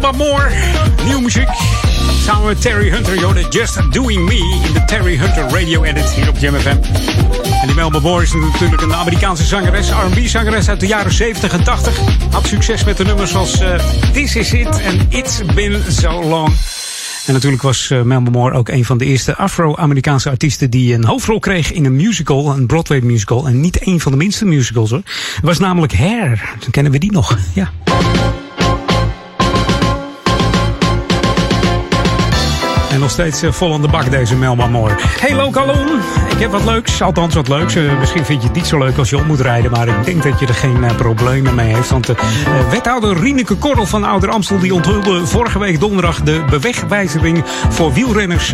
Melba Moore, nieuwe muziek. Samen met Terry Hunter, joh, Just Doing Me in de Terry Hunter Radio Edit hier op Jam FM. En die Melba Moore is natuurlijk een Amerikaanse zangeres, R&B-zangeres uit de jaren 70 en 80. Had succes met de nummers zoals eh, This Is It en It's Been So Long. En natuurlijk was uh, Melba Moore ook een van de eerste Afro-Amerikaanse artiesten die een hoofdrol kreeg in een musical, een Broadway musical. En niet een van de minste musicals hoor. Het was namelijk Hair. Dan kennen we die nog. Ja. Steeds eh, vol aan de bak deze Melba Moore. Hey Lokalon, ik heb wat leuks. Althans wat leuks. Eh, misschien vind je het niet zo leuk als je op moet rijden. Maar ik denk dat je er geen eh, problemen mee heeft. Want de wethouder Rieneke Korrel van Ouder Amstel... die onthulde vorige week donderdag de bewegwijzering voor wielrenners.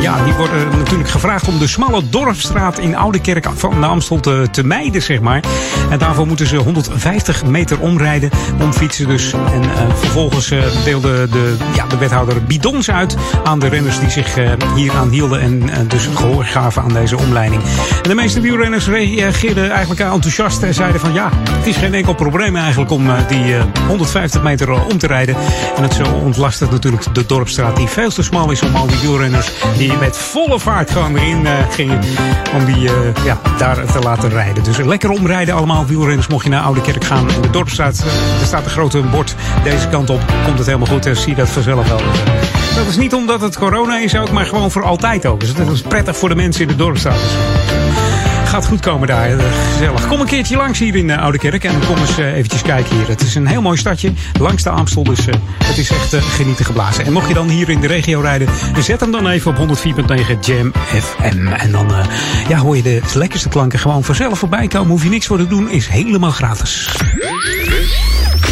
ja, die worden natuurlijk gevraagd om de smalle dorpstraat in Oudekerk van de Amstel te, mijden, zeg maar. En daarvoor moeten ze 150 meter omrijden. Omfietsen dus. En vervolgens deelde de, ja, de wethouder bidons uit aan de renners die zich uh, hier aan hielden en uh, dus gehoor gaven aan deze omleiding. En de meeste wielrenners reageerden eigenlijk enthousiast en zeiden van ja, het is geen enkel probleem eigenlijk om uh, die 150 meter om te rijden. En het zo ontlast het natuurlijk de dorpstraat die veel te smal is om al die wielrenners die met volle vaart gewoon erin gingen om die ja, daar te laten rijden. Dus lekker omrijden allemaal wielrenners mocht je naar Oude Kerk gaan. In de dorpstraat, er staat een grote bord deze kant op. Komt het helemaal goed, zie je dat vanzelf wel. Dat is niet omdat het corona is ook, maar gewoon voor altijd ook. Dus dat is prettig voor de mensen in de dorpstraat. Gaat goed komen daar. Gezellig. Kom een keertje langs hier in de Oude Kerk en kom eens eventjes kijken hier. Het is een heel mooi stadje langs de Amstel, dus het is echt genieten geblazen. En mocht je dan hier in de regio rijden, zet hem dan even op 104.9 Jam FM. En dan ja, hoor je de lekkerste klanken gewoon vanzelf voorbij komen. Hoef je niks voor te doen, is helemaal gratis.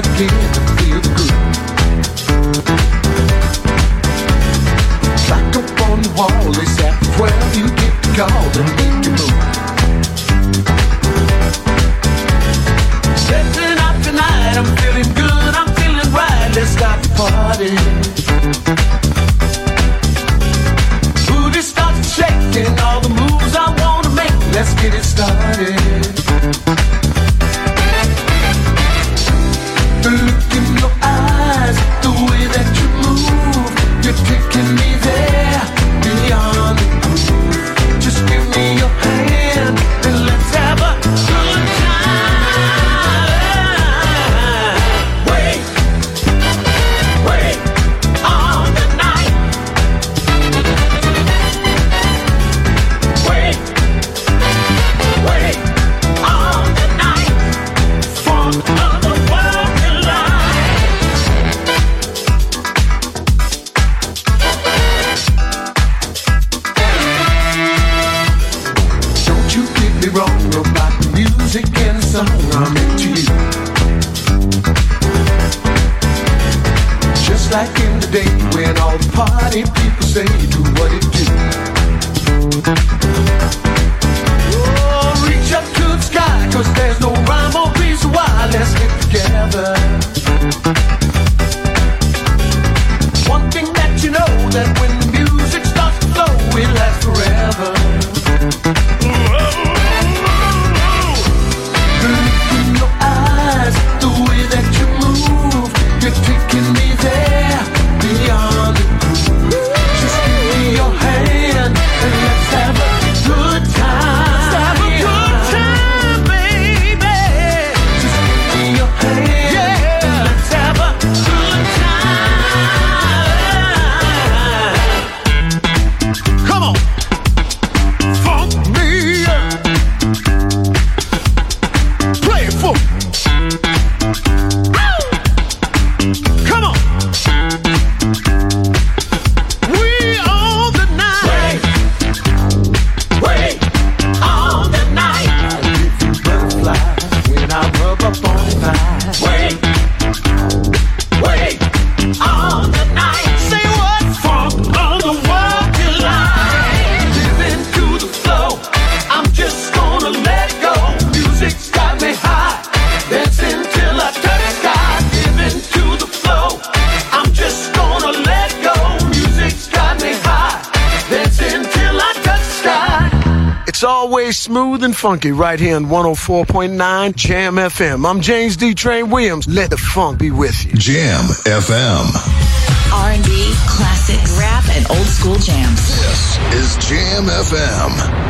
Again funky right here on 104.9 Jam FM. I'm James D. Train Williams. Let the funk be with you. Jam FM. R&B, classic, rap, and old school jams. This is Jam FM.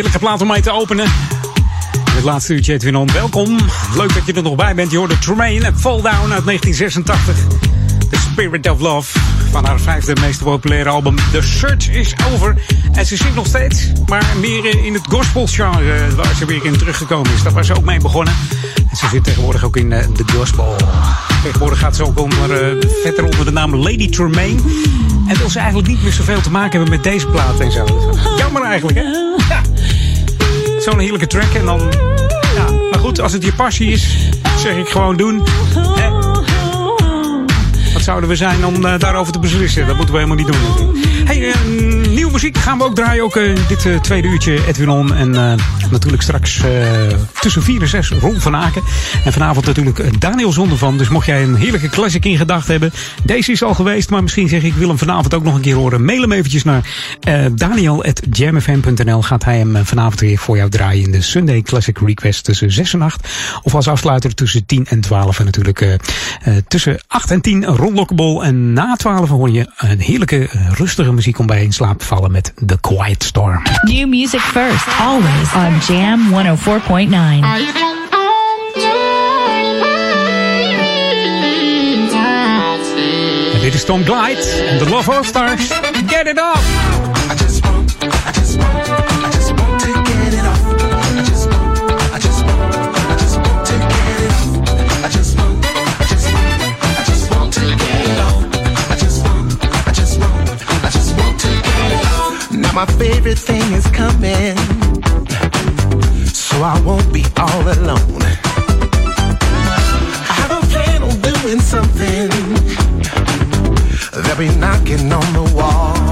Heerlijke plaat om mij te openen. Het laatste uurtje, Edwin On. Welkom. Leuk dat je er nog bij bent. Je hoorde Tremaine en Fall Down uit 1986. The Spirit of Love. Van haar vijfde meest populaire album The Search is Over. En ze zingt nog steeds, maar meer in het gospel genre waar ze weer in teruggekomen is. Dat was ze ook mee begonnen. En ze zit tegenwoordig ook in eh, de gospel. Tegenwoordig gaat ze ook onder, eh, uh, vetter onder de naam Lady Tremaine. En wil ze eigenlijk niet meer zoveel te maken hebben met deze plaat en zo. Jammer eigenlijk, hè? Zo'n heerlijke track en dan... Ja, maar goed, als het je passie is, zeg ik gewoon doen. Hè? Wat zouden we zijn om eh, daarover te beslissen? Dat moeten we helemaal niet doen. Hey, eh, nieuwe muziek gaan we ook draaien. Ook eh, dit eh, tweede uurtje Edwin On. En natuurlijk straks tussen 4 en 6 Ron van Aken. En vanavond natuurlijk Daniel Zondervan. Dus mocht jij een heerlijke classic in gedachten hebben. Deze is al geweest, maar misschien zeg ik wil hem vanavond ook nog een keer horen. Mail hem eventjes naar eh daniel.jamfm.nl. Gaat hij hem vanavond weer voor jou draaien in de Sunday Classic Request tussen 6 en 8. Of als afsluiter tussen 10 en 12. En natuurlijk tussen 8 en 10 Ron Lockable. En na 12 hoor je een heerlijke, eh, muziek om bij in slaap te vallen met The Quiet Storm. New music first, always on Jam 104.9. En dit is Tom Glide en The Love All Stars. Get it up! Now my favorite thing is coming, so I won't be all alone. I have a plan on doing something. They'll be knocking on the wall.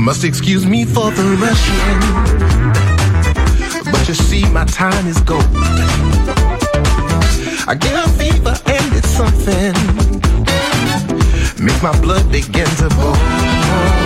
Must excuse me for the rushing, but you see my time is gold. I get a fever and it's something makes my blood begin to boil.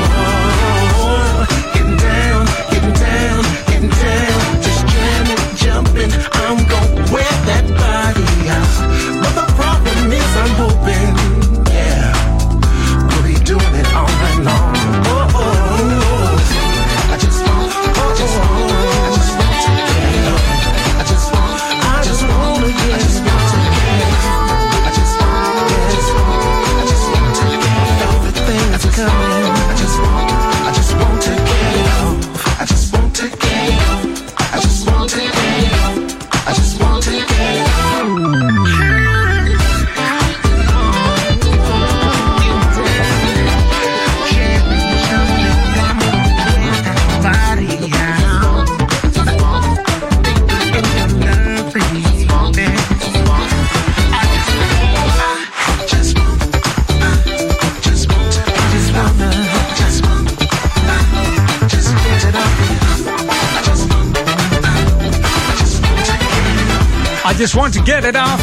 I just want to get it off.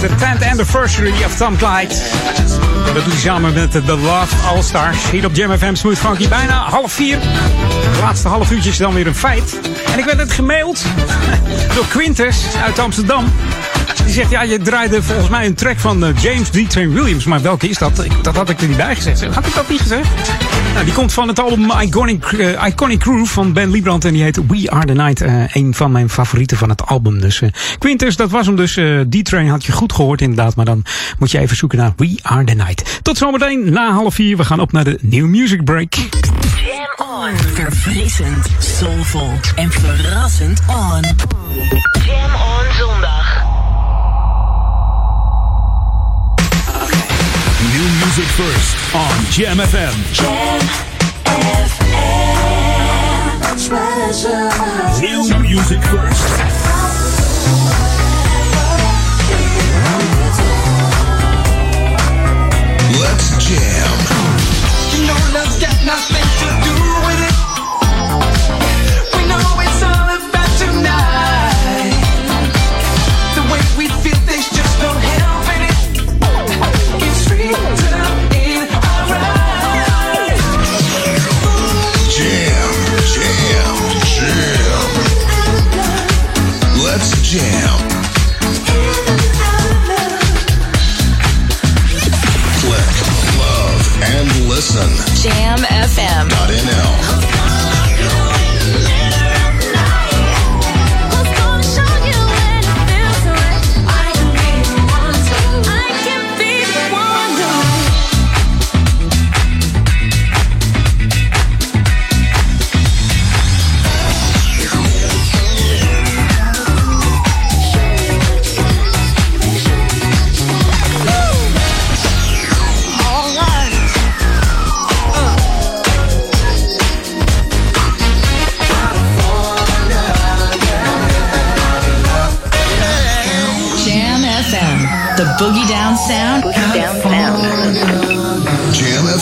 The 10th anniversary of Tom Clyde. Dat doet hij samen met de Love All Stars. Hier op Jam FM Smooth Funky. Bijna half vier. Het laatste half uurtje is dan weer een feit. En ik werd het gemaild door Quintus uit Amsterdam. Die zegt, ja, je draaide volgens mij een track van eh, James D. Train Williams. Maar welke is dat? Dat had ik er niet bij gezegd. Had ik dat niet gezegd? Nou, die komt van het album Iconic, eh, Iconic Groove van Ben Liebrand. En die heet We Are The Night. eh, een van mijn favorieten van het album. Dus Quintus, dat was hem dus. D-Train had je goed gehoord inderdaad. Maar dan moet je even zoeken naar We Are The Night. Tot zometeen na half vier. We gaan op naar de New Music Break. Jam on. Verfrissend, soulvol en verrassend on. Jam on zondag. Music first on Jam FM. New music first. Let's jam. You know love's got nothing Jam FM. NL.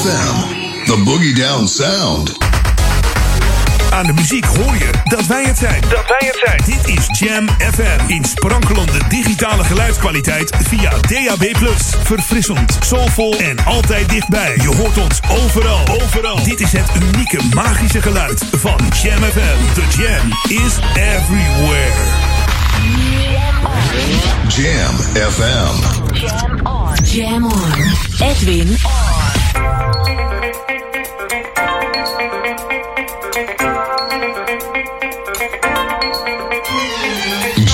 FM. The Boogie Down Sound. Aan de muziek hoor je dat wij het zijn. Dat wij het zijn. Dit is Jam FM. In sprankelende digitale geluidskwaliteit via DAB+. Verfrissend, soulvol en altijd dichtbij. Je hoort ons overal. Overal. Dit is het unieke magische geluid van Jam FM. The Jam is everywhere. Jam FM. Jam on. Jam on. Edwin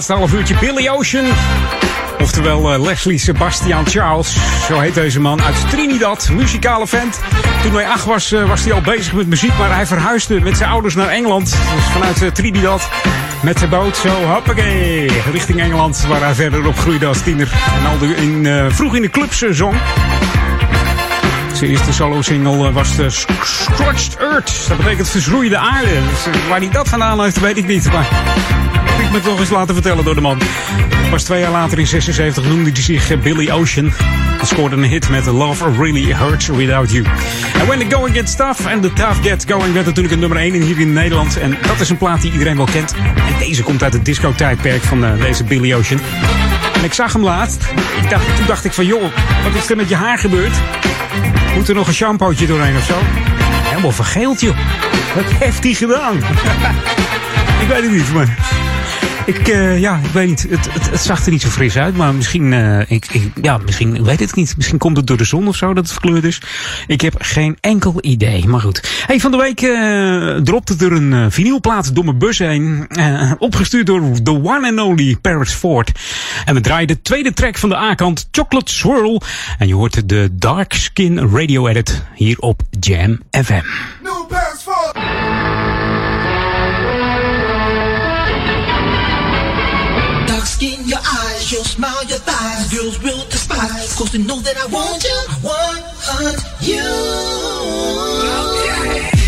Laatste half uurtje Billy Ocean. Oftewel eh, Leslie Sebastian Charles. Zo heet deze man. Uit Trinidad. Muzikale vent. Toen hij acht was, eh, was hij al bezig met muziek. Maar hij verhuisde met zijn ouders naar Engeland. Dus vanuit eh, Trinidad. Met de boot zo, hoppakee. Richting Engeland. Waar hij verder opgroeide als tiener. En al in, vroeg in de clubs zong. Zijn eerste solo-single was de Sc- Scorched Earth. Dat betekent verschroeide aarde. Dus, waar hij dat vandaan heeft, weet ik niet. Maar ik me toch eens laten vertellen door de man. Pas twee jaar later in 76 noemde hij zich Billy Ocean. Hij scoorde een hit met Love Really Hurts Without You. En When the Going Gets Tough and the Tough Gets Going werd natuurlijk een nummer 1 in hier in Nederland. En dat is een plaat die iedereen wel kent. En deze komt uit het disco-tijdperk van eh, deze Billy Ocean. En ik zag hem laatst. Ik dacht, toen dacht ik van, joh, wat is er met je haar gebeurd? Moet er nog een shampootje doorheen of zo? Helemaal vergeeld, joh. Wat heeft hij gedaan? ik weet het niet, maar... Ik, eh, ja, ik weet niet. Het, het, zag er niet zo fris uit, maar misschien, eh, ik, ja, misschien, ik weet het niet. Misschien komt het door de zon of zo dat het verkleurd is. Ik heb geen enkel idee, maar goed. Hey, van de week eh dropte er een vinylplaat door mijn bus heen. opgestuurd door the one and only Paris Ford. En we draaien de tweede track van de A-kant, Chocolate Swirl. En je hoort de Dark Skin Radio Edit hier op Jam FM. Smile, your thighs. Girls will despise. Cause they know that I want you. I want you. Yeah,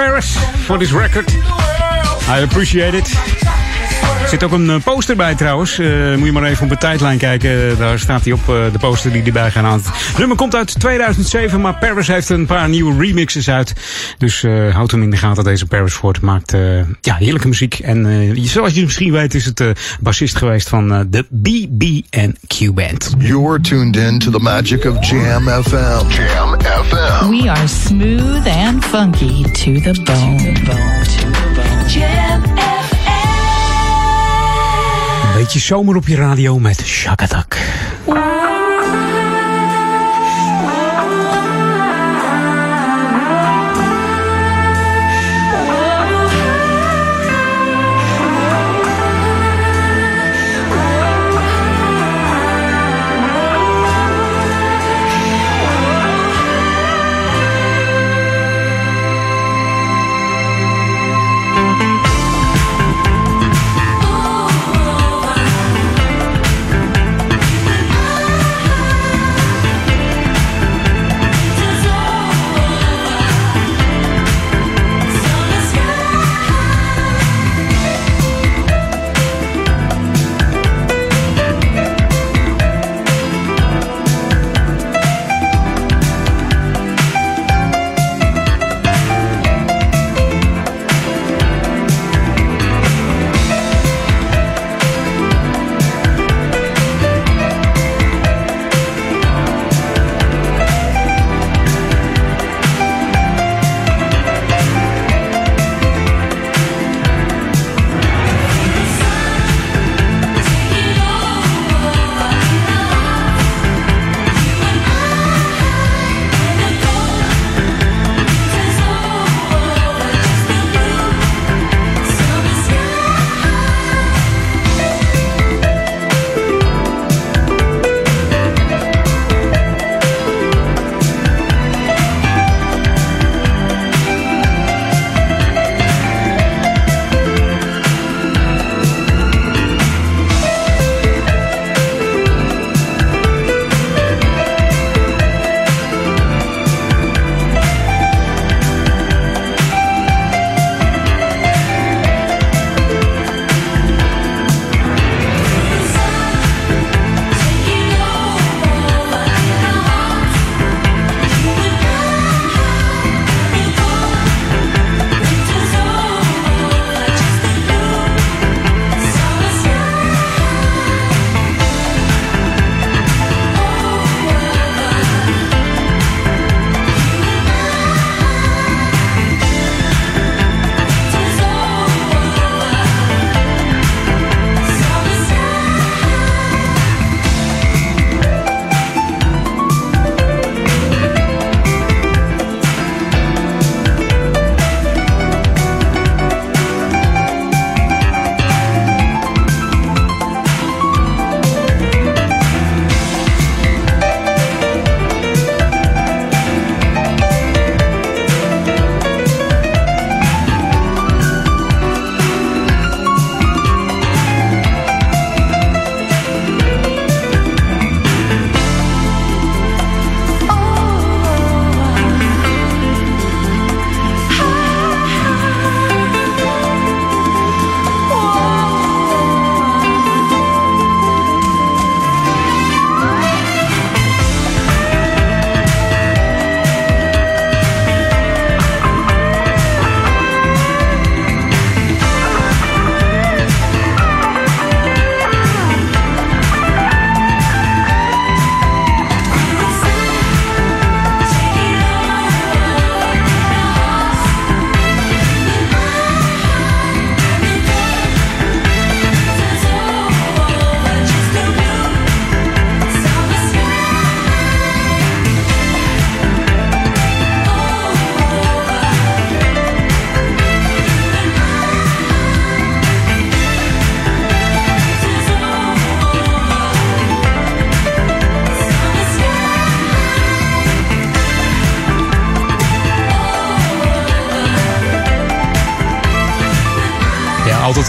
Paris for this record. I appreciate it. Er zit ook een eh, poster bij trouwens. Eh, moet je maar even op de tijdlijn kijken. Daar staat hij op, eh, de poster die erbij gaan aan. Het nummer komt uit 2007, maar Paris heeft een paar nieuwe remixes uit. Dus eh, houd hem in de gaten. Deze Paris Ford maakt eh, ja, heerlijke muziek. En eh, zoals je misschien weet is het eh, bassist geweest van eh, de BB&Q Band. You're tuned in to the magic of Jam FM. Jam FM. We are smooth and funky to the bone. Jam Een beetje zomer op je radio met Shakatak.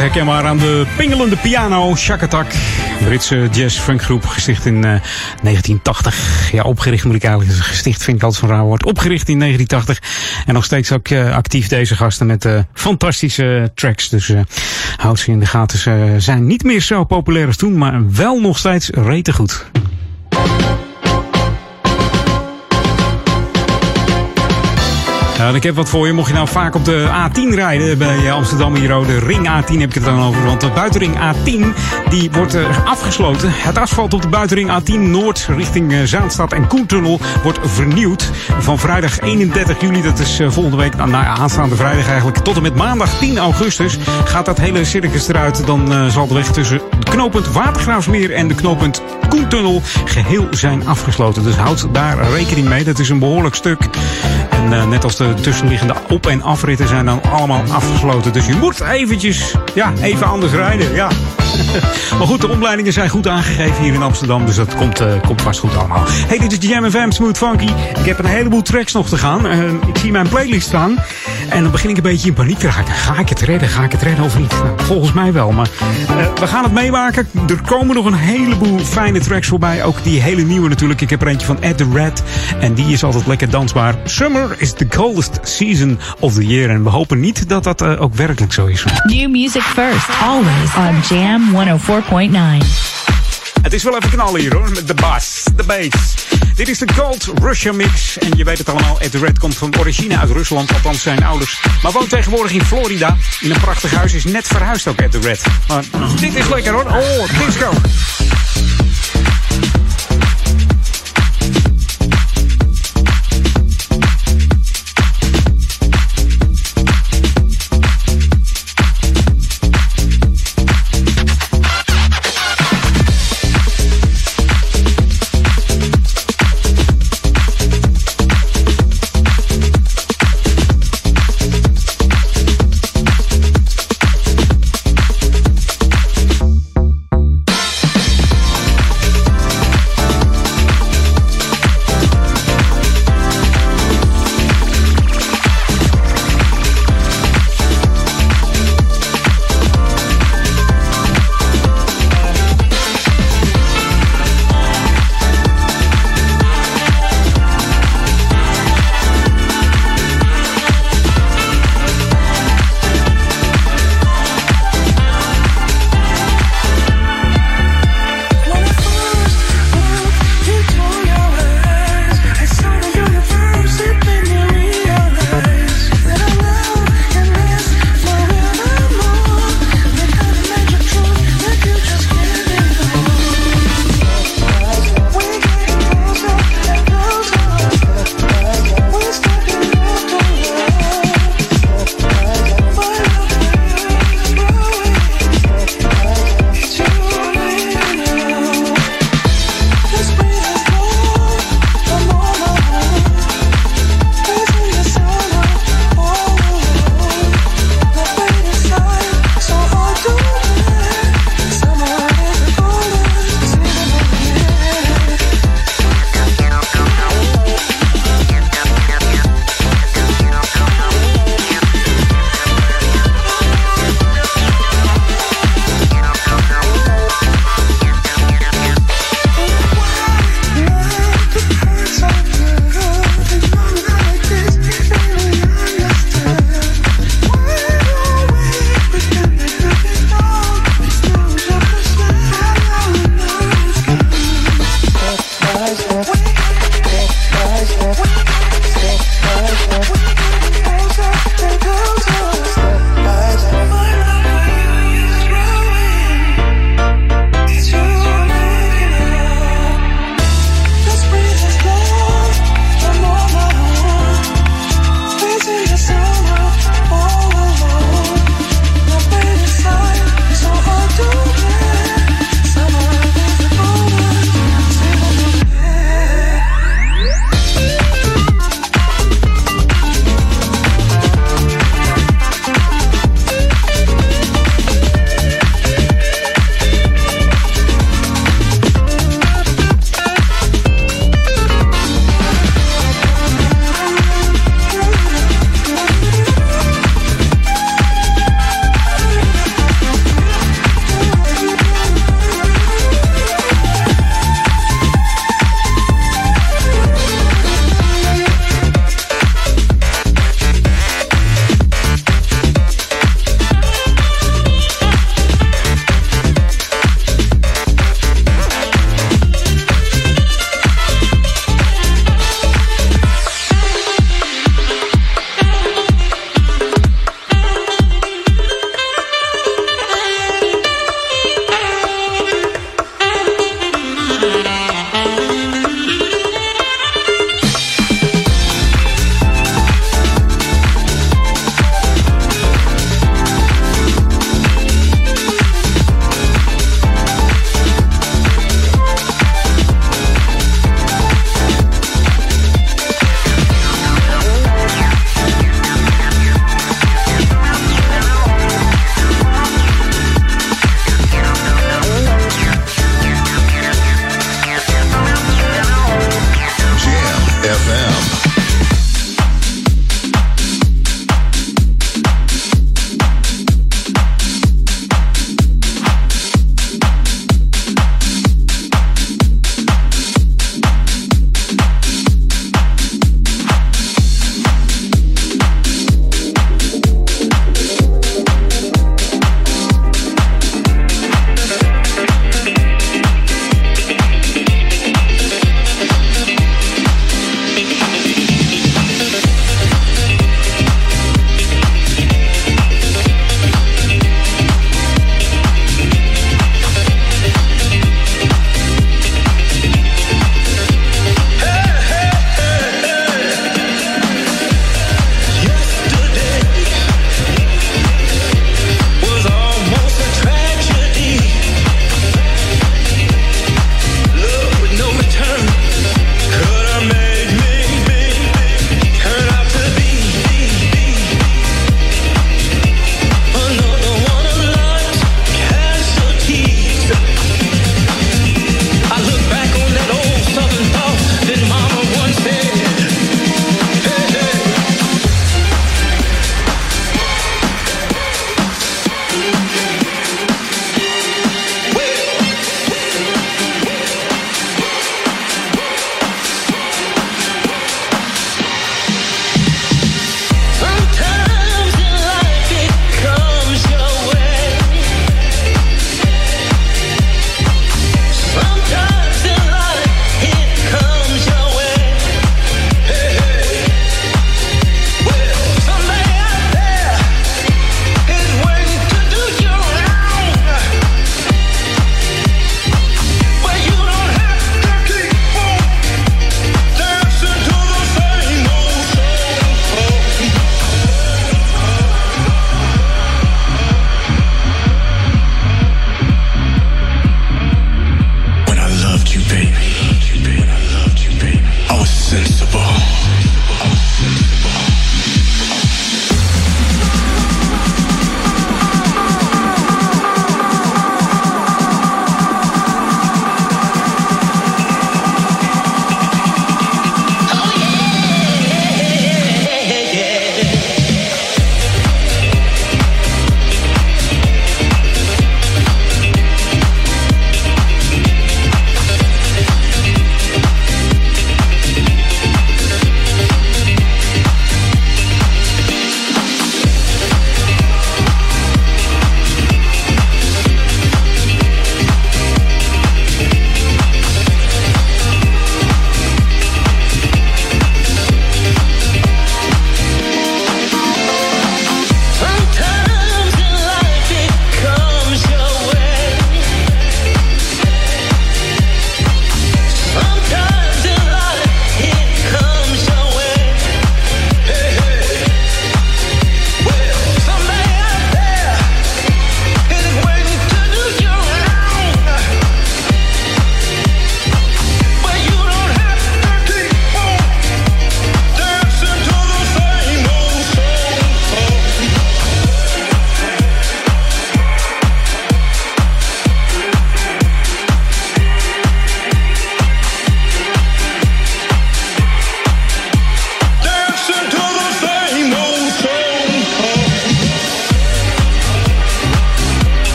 Herkenbaar aan de pingelende piano. Shack Attack. Britse jazz-funkgroep, gesticht in eh, 1980. Ja, opgericht moet ik eigenlijk zeggen. Gesticht vind ik altijd zo'n raar woord. Opgericht in 1980. En nog steeds ook eh, actief deze gasten met eh, fantastische tracks. Dus eh houd ze in de gaten. Ze zijn niet meer zo populair als toen, maar wel nog steeds rete goed. Ja, ik heb wat voor je. Mocht je nou vaak op de A10 rijden bij Amsterdam hier, oh, de ring A10 heb ik het dan over. Want de buitenring A10 die wordt eh, afgesloten. Het asfalt op de buitenring A10 Noord richting eh, Zaanstad en Koentunnel wordt vernieuwd. Van vrijdag 31 juli, dat is eh, volgende week, nou ja, aanstaande vrijdag eigenlijk, tot en met maandag 10 augustus gaat dat hele circus eruit. Dan eh, zal de weg tussen het knooppunt Watergraafsmeer en de knooppunt Koentunnel geheel zijn afgesloten. Dus houd daar rekening mee. Dat is een behoorlijk stuk. En eh, net als de tussenliggende op- en afritten zijn dan allemaal afgesloten. Dus je moet eventjes, ja, even anders rijden. Ja. maar goed, de omleidingen zijn goed aangegeven hier in Amsterdam. Dus dat komt, eh, komt vast goed allemaal. Hey, dit is Jam FM Smooth Funky. Ik heb een heleboel tracks nog te gaan. Eh, ik zie mijn playlist staan. En dan begin ik een beetje in paniek te raken. Ga ik het redden? Ga ik het redden of niet? Nou, volgens mij wel. Maar we gaan het meemaken. Er komen nog een heleboel fijne tracks voorbij. Ook die hele nieuwe natuurlijk. Ik heb er eentje van Ed the Red. En die is altijd lekker dansbaar. Summer is the coldest season of the year. En we hopen niet dat dat eh, ook werkelijk zo is. New music first, always on Jam 104.9. Het is wel even knallen hier hoor, met de bass, de bass. Dit is de Gold Russia Mix. En je weet het allemaal, Ed the Red komt van origine uit Rusland, althans zijn ouders. Maar woont tegenwoordig in Florida. In een prachtig huis, is net verhuisd ook Ed the Red. Maar dit is lekker hoor. Oh, disco.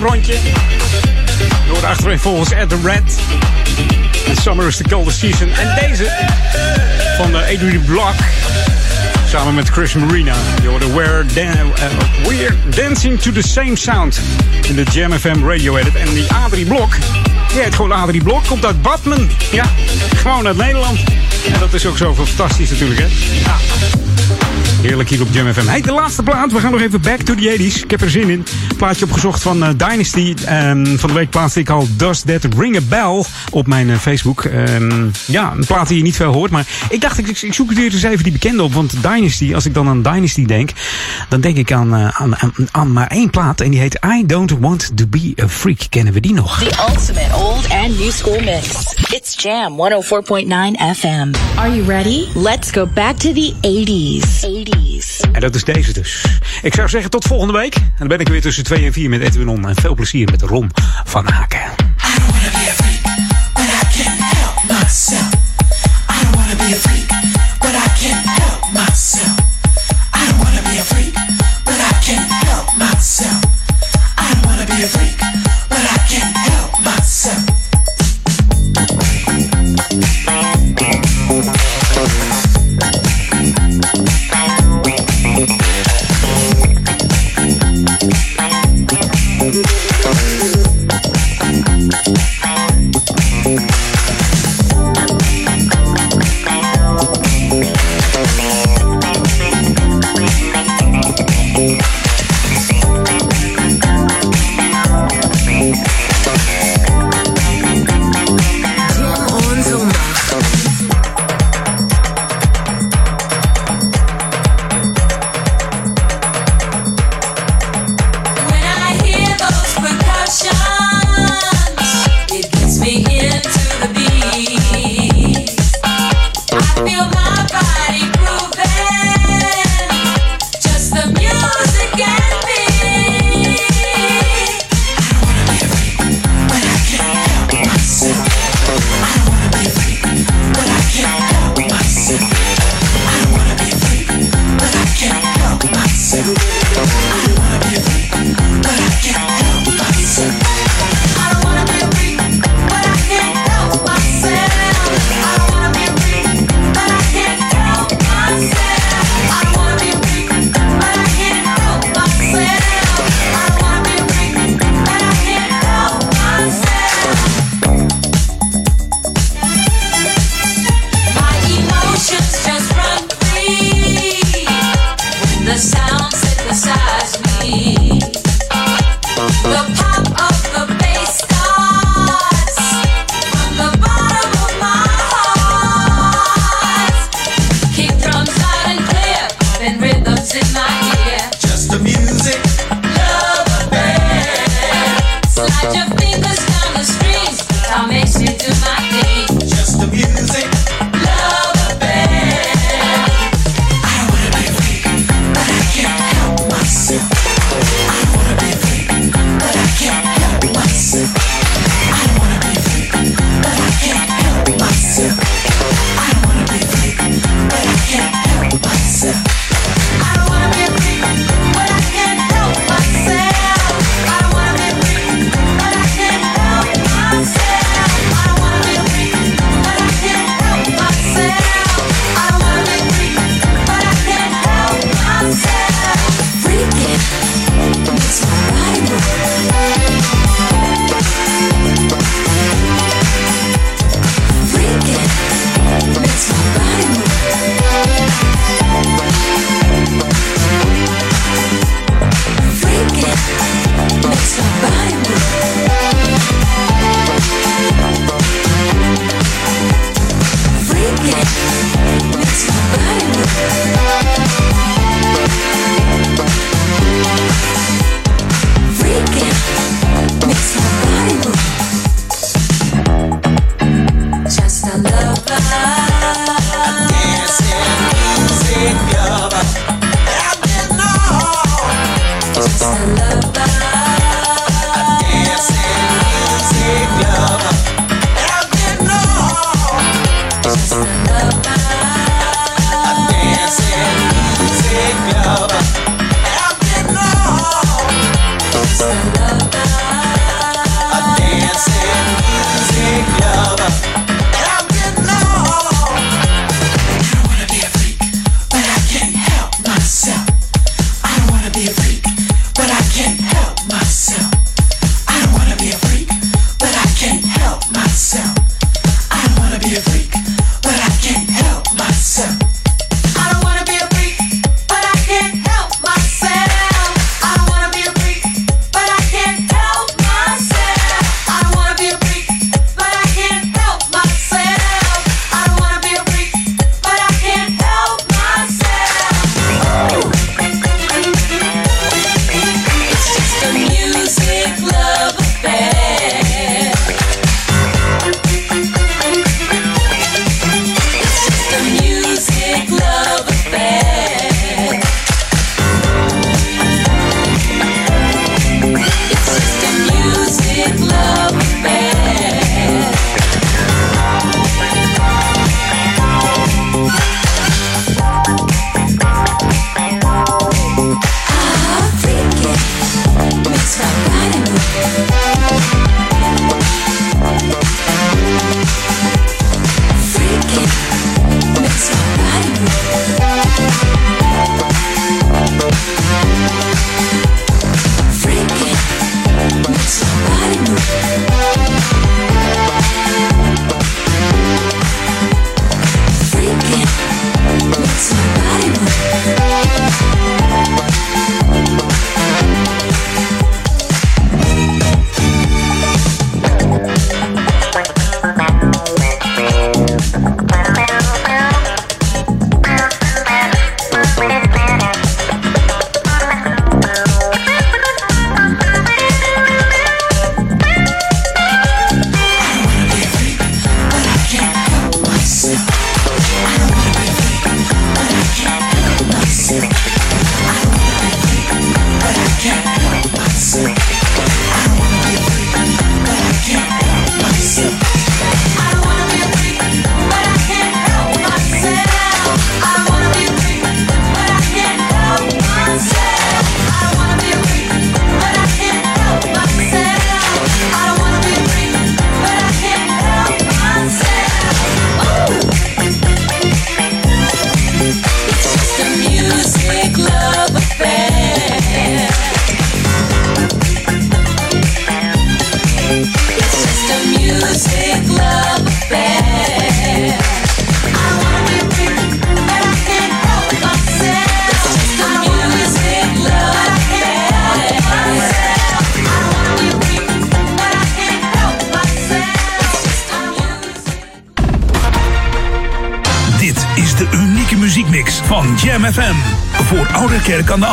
Disco rondje. Door volgens Ed the Red. En Summer is the coldest season. En deze van de Adrian Block. Samen met Chris Marina. Je hoorde We're, eh, We're Dancing to the Same Sound. In de Jam FM Radio Edit. En die Adrie Blok. Die heet gewoon Adrie Blok. Komt uit Badmen. Ja, gewoon uit Nederland. En dat is ook zo fantastisch natuurlijk hè. Heerlijk hier op Jam FM. Hey, de laatste plaat. We gaan nog even back to the 80s. Ik heb er zin in. Plaatje opgezocht van eh, Dynasty. Ehm, van de week plaatste ik al Does That Ring a Bell op mijn eh, Facebook. Ehm, ja, een plaat die je niet veel hoort. Maar ik dacht, ik, ik zoek weer eens even die bekende op. Want Dynasty, als ik dan aan Dynasty denk, dan denk ik aan, eh, aan, aan, aan maar één plaat. En die heet I Don't Want to Be a Freak. Kennen we die nog? The ultimate old and new school mix. It's Jam 104.9 FM. Are you ready? Let's go back to the 80s. 80s. En dat is deze dus. Ik zou zeggen tot volgende week. En dan ben ik weer tussen 2 en 4 met Edwin On. En veel plezier met Ron van Haken.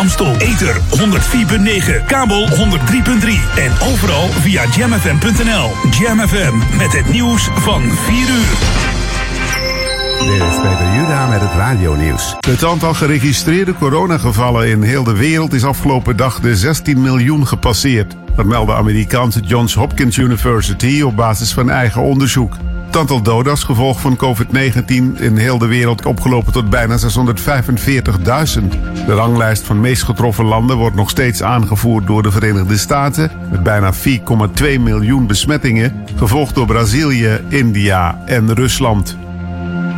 Amstel. Ether 104.9, kabel 103.3 en overal via jamfm.nl. Jam FM met het nieuws van 4 uur. Dit is Peter Juda met het radionieuws. Het aantal geregistreerde coronagevallen in heel de wereld is afgelopen dag de 16 miljoen gepasseerd. Dat meldde Amerikaanse Johns Hopkins University op basis van eigen onderzoek. Het aantal doden als gevolg van COVID-19 in heel de wereld opgelopen tot bijna 645.000. De ranglijst van meest getroffen landen wordt nog steeds aangevoerd door de Verenigde Staten met bijna 4,2 miljoen besmettingen, gevolgd door Brazilië, India en Rusland.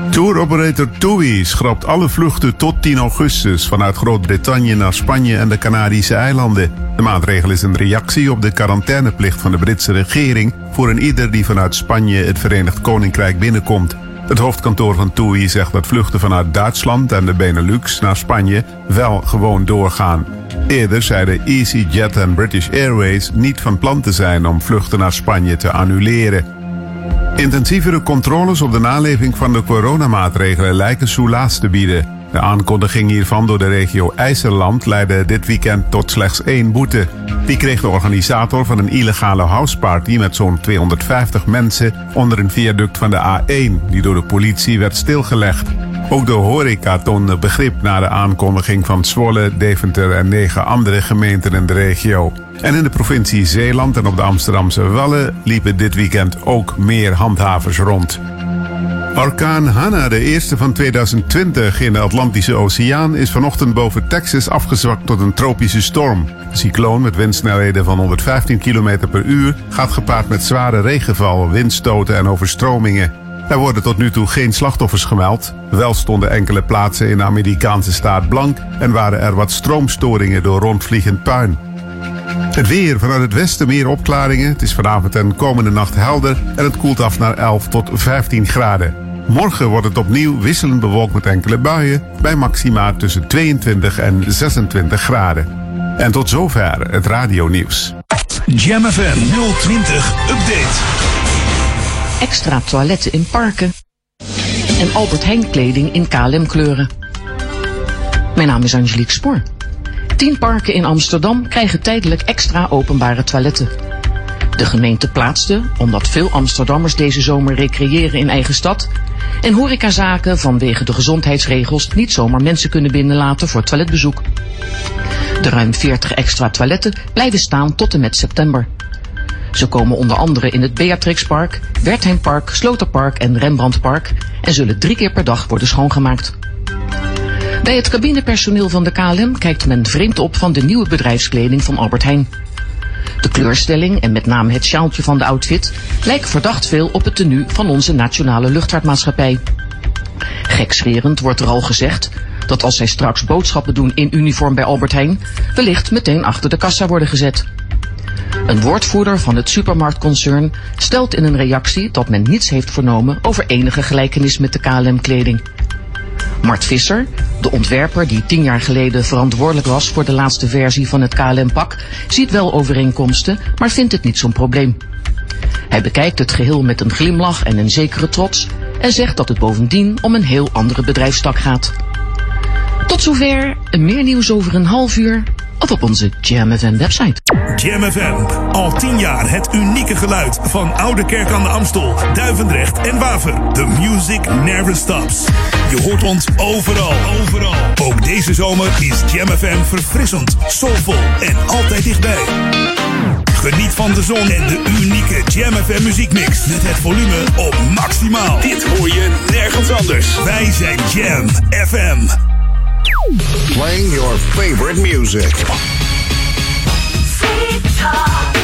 Touroperator TUI schrapt alle vluchten tot 10 augustus vanuit Groot-Brittannië naar Spanje en de Canarische eilanden. De maatregel is een reactie op de quarantaineplicht van de Britse regering voor een ieder die vanuit Spanje het Verenigd Koninkrijk binnenkomt. Het hoofdkantoor van TUI zegt dat vluchten vanuit Duitsland en de Benelux naar Spanje wel gewoon doorgaan. Eerder zeiden EasyJet en British Airways niet van plan te zijn om vluchten naar Spanje te annuleren. Intensievere controles op de naleving van de coronamaatregelen lijken soelaas te bieden. De aankondiging hiervan door de regio IJsseland leidde dit weekend tot slechts één boete. Die kreeg de organisator van een illegale houseparty met zo'n 250 mensen onder een viaduct van de A1, die door de politie werd stilgelegd. Ook de horeca toonde begrip na de aankondiging van Zwolle, Deventer en negen andere gemeenten in de regio. En in de provincie Zeeland en op de Amsterdamse Wallen liepen dit weekend ook meer handhavers rond. Orkaan Hanna, de eerste van 2020 in de Atlantische Oceaan, is vanochtend boven Texas afgezwakt tot een tropische storm. De cycloon met windsnelheden van 115 km per uur gaat gepaard met zware regenval, windstoten en overstromingen. Er worden tot nu toe geen slachtoffers gemeld. Wel stonden enkele plaatsen in de Amerikaanse staat blank en waren er wat stroomstoringen door rondvliegend puin. Het weer vanuit het westen meer opklaringen. Het is vanavond en komende nacht helder en het koelt af naar 11 tot 15 graden. Morgen wordt het opnieuw wisselend bewolkt met enkele buien bij maxima tussen 22 en 26 graden. En tot zover het radionieuws. Jam FM 020 Update. Extra toiletten in parken. En Albert Heijn kleding in KLM kleuren. Mijn naam is Angelique Spoor. Tien parken in Amsterdam krijgen tijdelijk extra openbare toiletten. De gemeente plaatste, omdat veel Amsterdammers deze zomer recreëren in eigen stad, en horecazaken vanwege de gezondheidsregels niet zomaar mensen kunnen binnenlaten voor toiletbezoek. De ruim 40 extra toiletten blijven staan tot en met september. Ze komen onder andere in het Beatrixpark, Wertheimpark, Sloterpark en Rembrandtpark en zullen drie keer per dag worden schoongemaakt. Bij het cabinepersoneel van de KLM kijkt men vreemd op van de nieuwe bedrijfskleding van Albert Heijn. De kleurstelling en met name het sjaaltje van de outfit lijken verdacht veel op het tenue van onze nationale luchtvaartmaatschappij. Gekscherend wordt er al gezegd dat als zij straks boodschappen doen in uniform bij Albert Heijn, wellicht meteen achter de kassa worden gezet. Een woordvoerder van het supermarktconcern stelt in een reactie dat men niets heeft vernomen over enige gelijkenis met de KLM-kleding. Mart Visser, de ontwerper die tien jaar geleden verantwoordelijk was voor de laatste versie van het KLM-pak, ziet wel overeenkomsten, maar vindt het niet zo'n probleem. Hij bekijkt het geheel met een glimlach en een zekere trots en zegt dat het bovendien om een heel andere bedrijfstak gaat. Tot zover, meer nieuws over een half uur of op onze Jam FM website. Jam FM, al tien jaar het unieke geluid van Oude Kerk aan de Amstel, Duivendrecht en Waver. The music never stops. Je hoort ons overal, overal. Ook deze zomer is Jam FM verfrissend, soulvol en altijd dichtbij. Geniet van de zon en de unieke Jam FM muziekmix met het volume op maximaal. Dit hoor je nergens anders. Wij zijn Jam FM. Playing your favorite music. You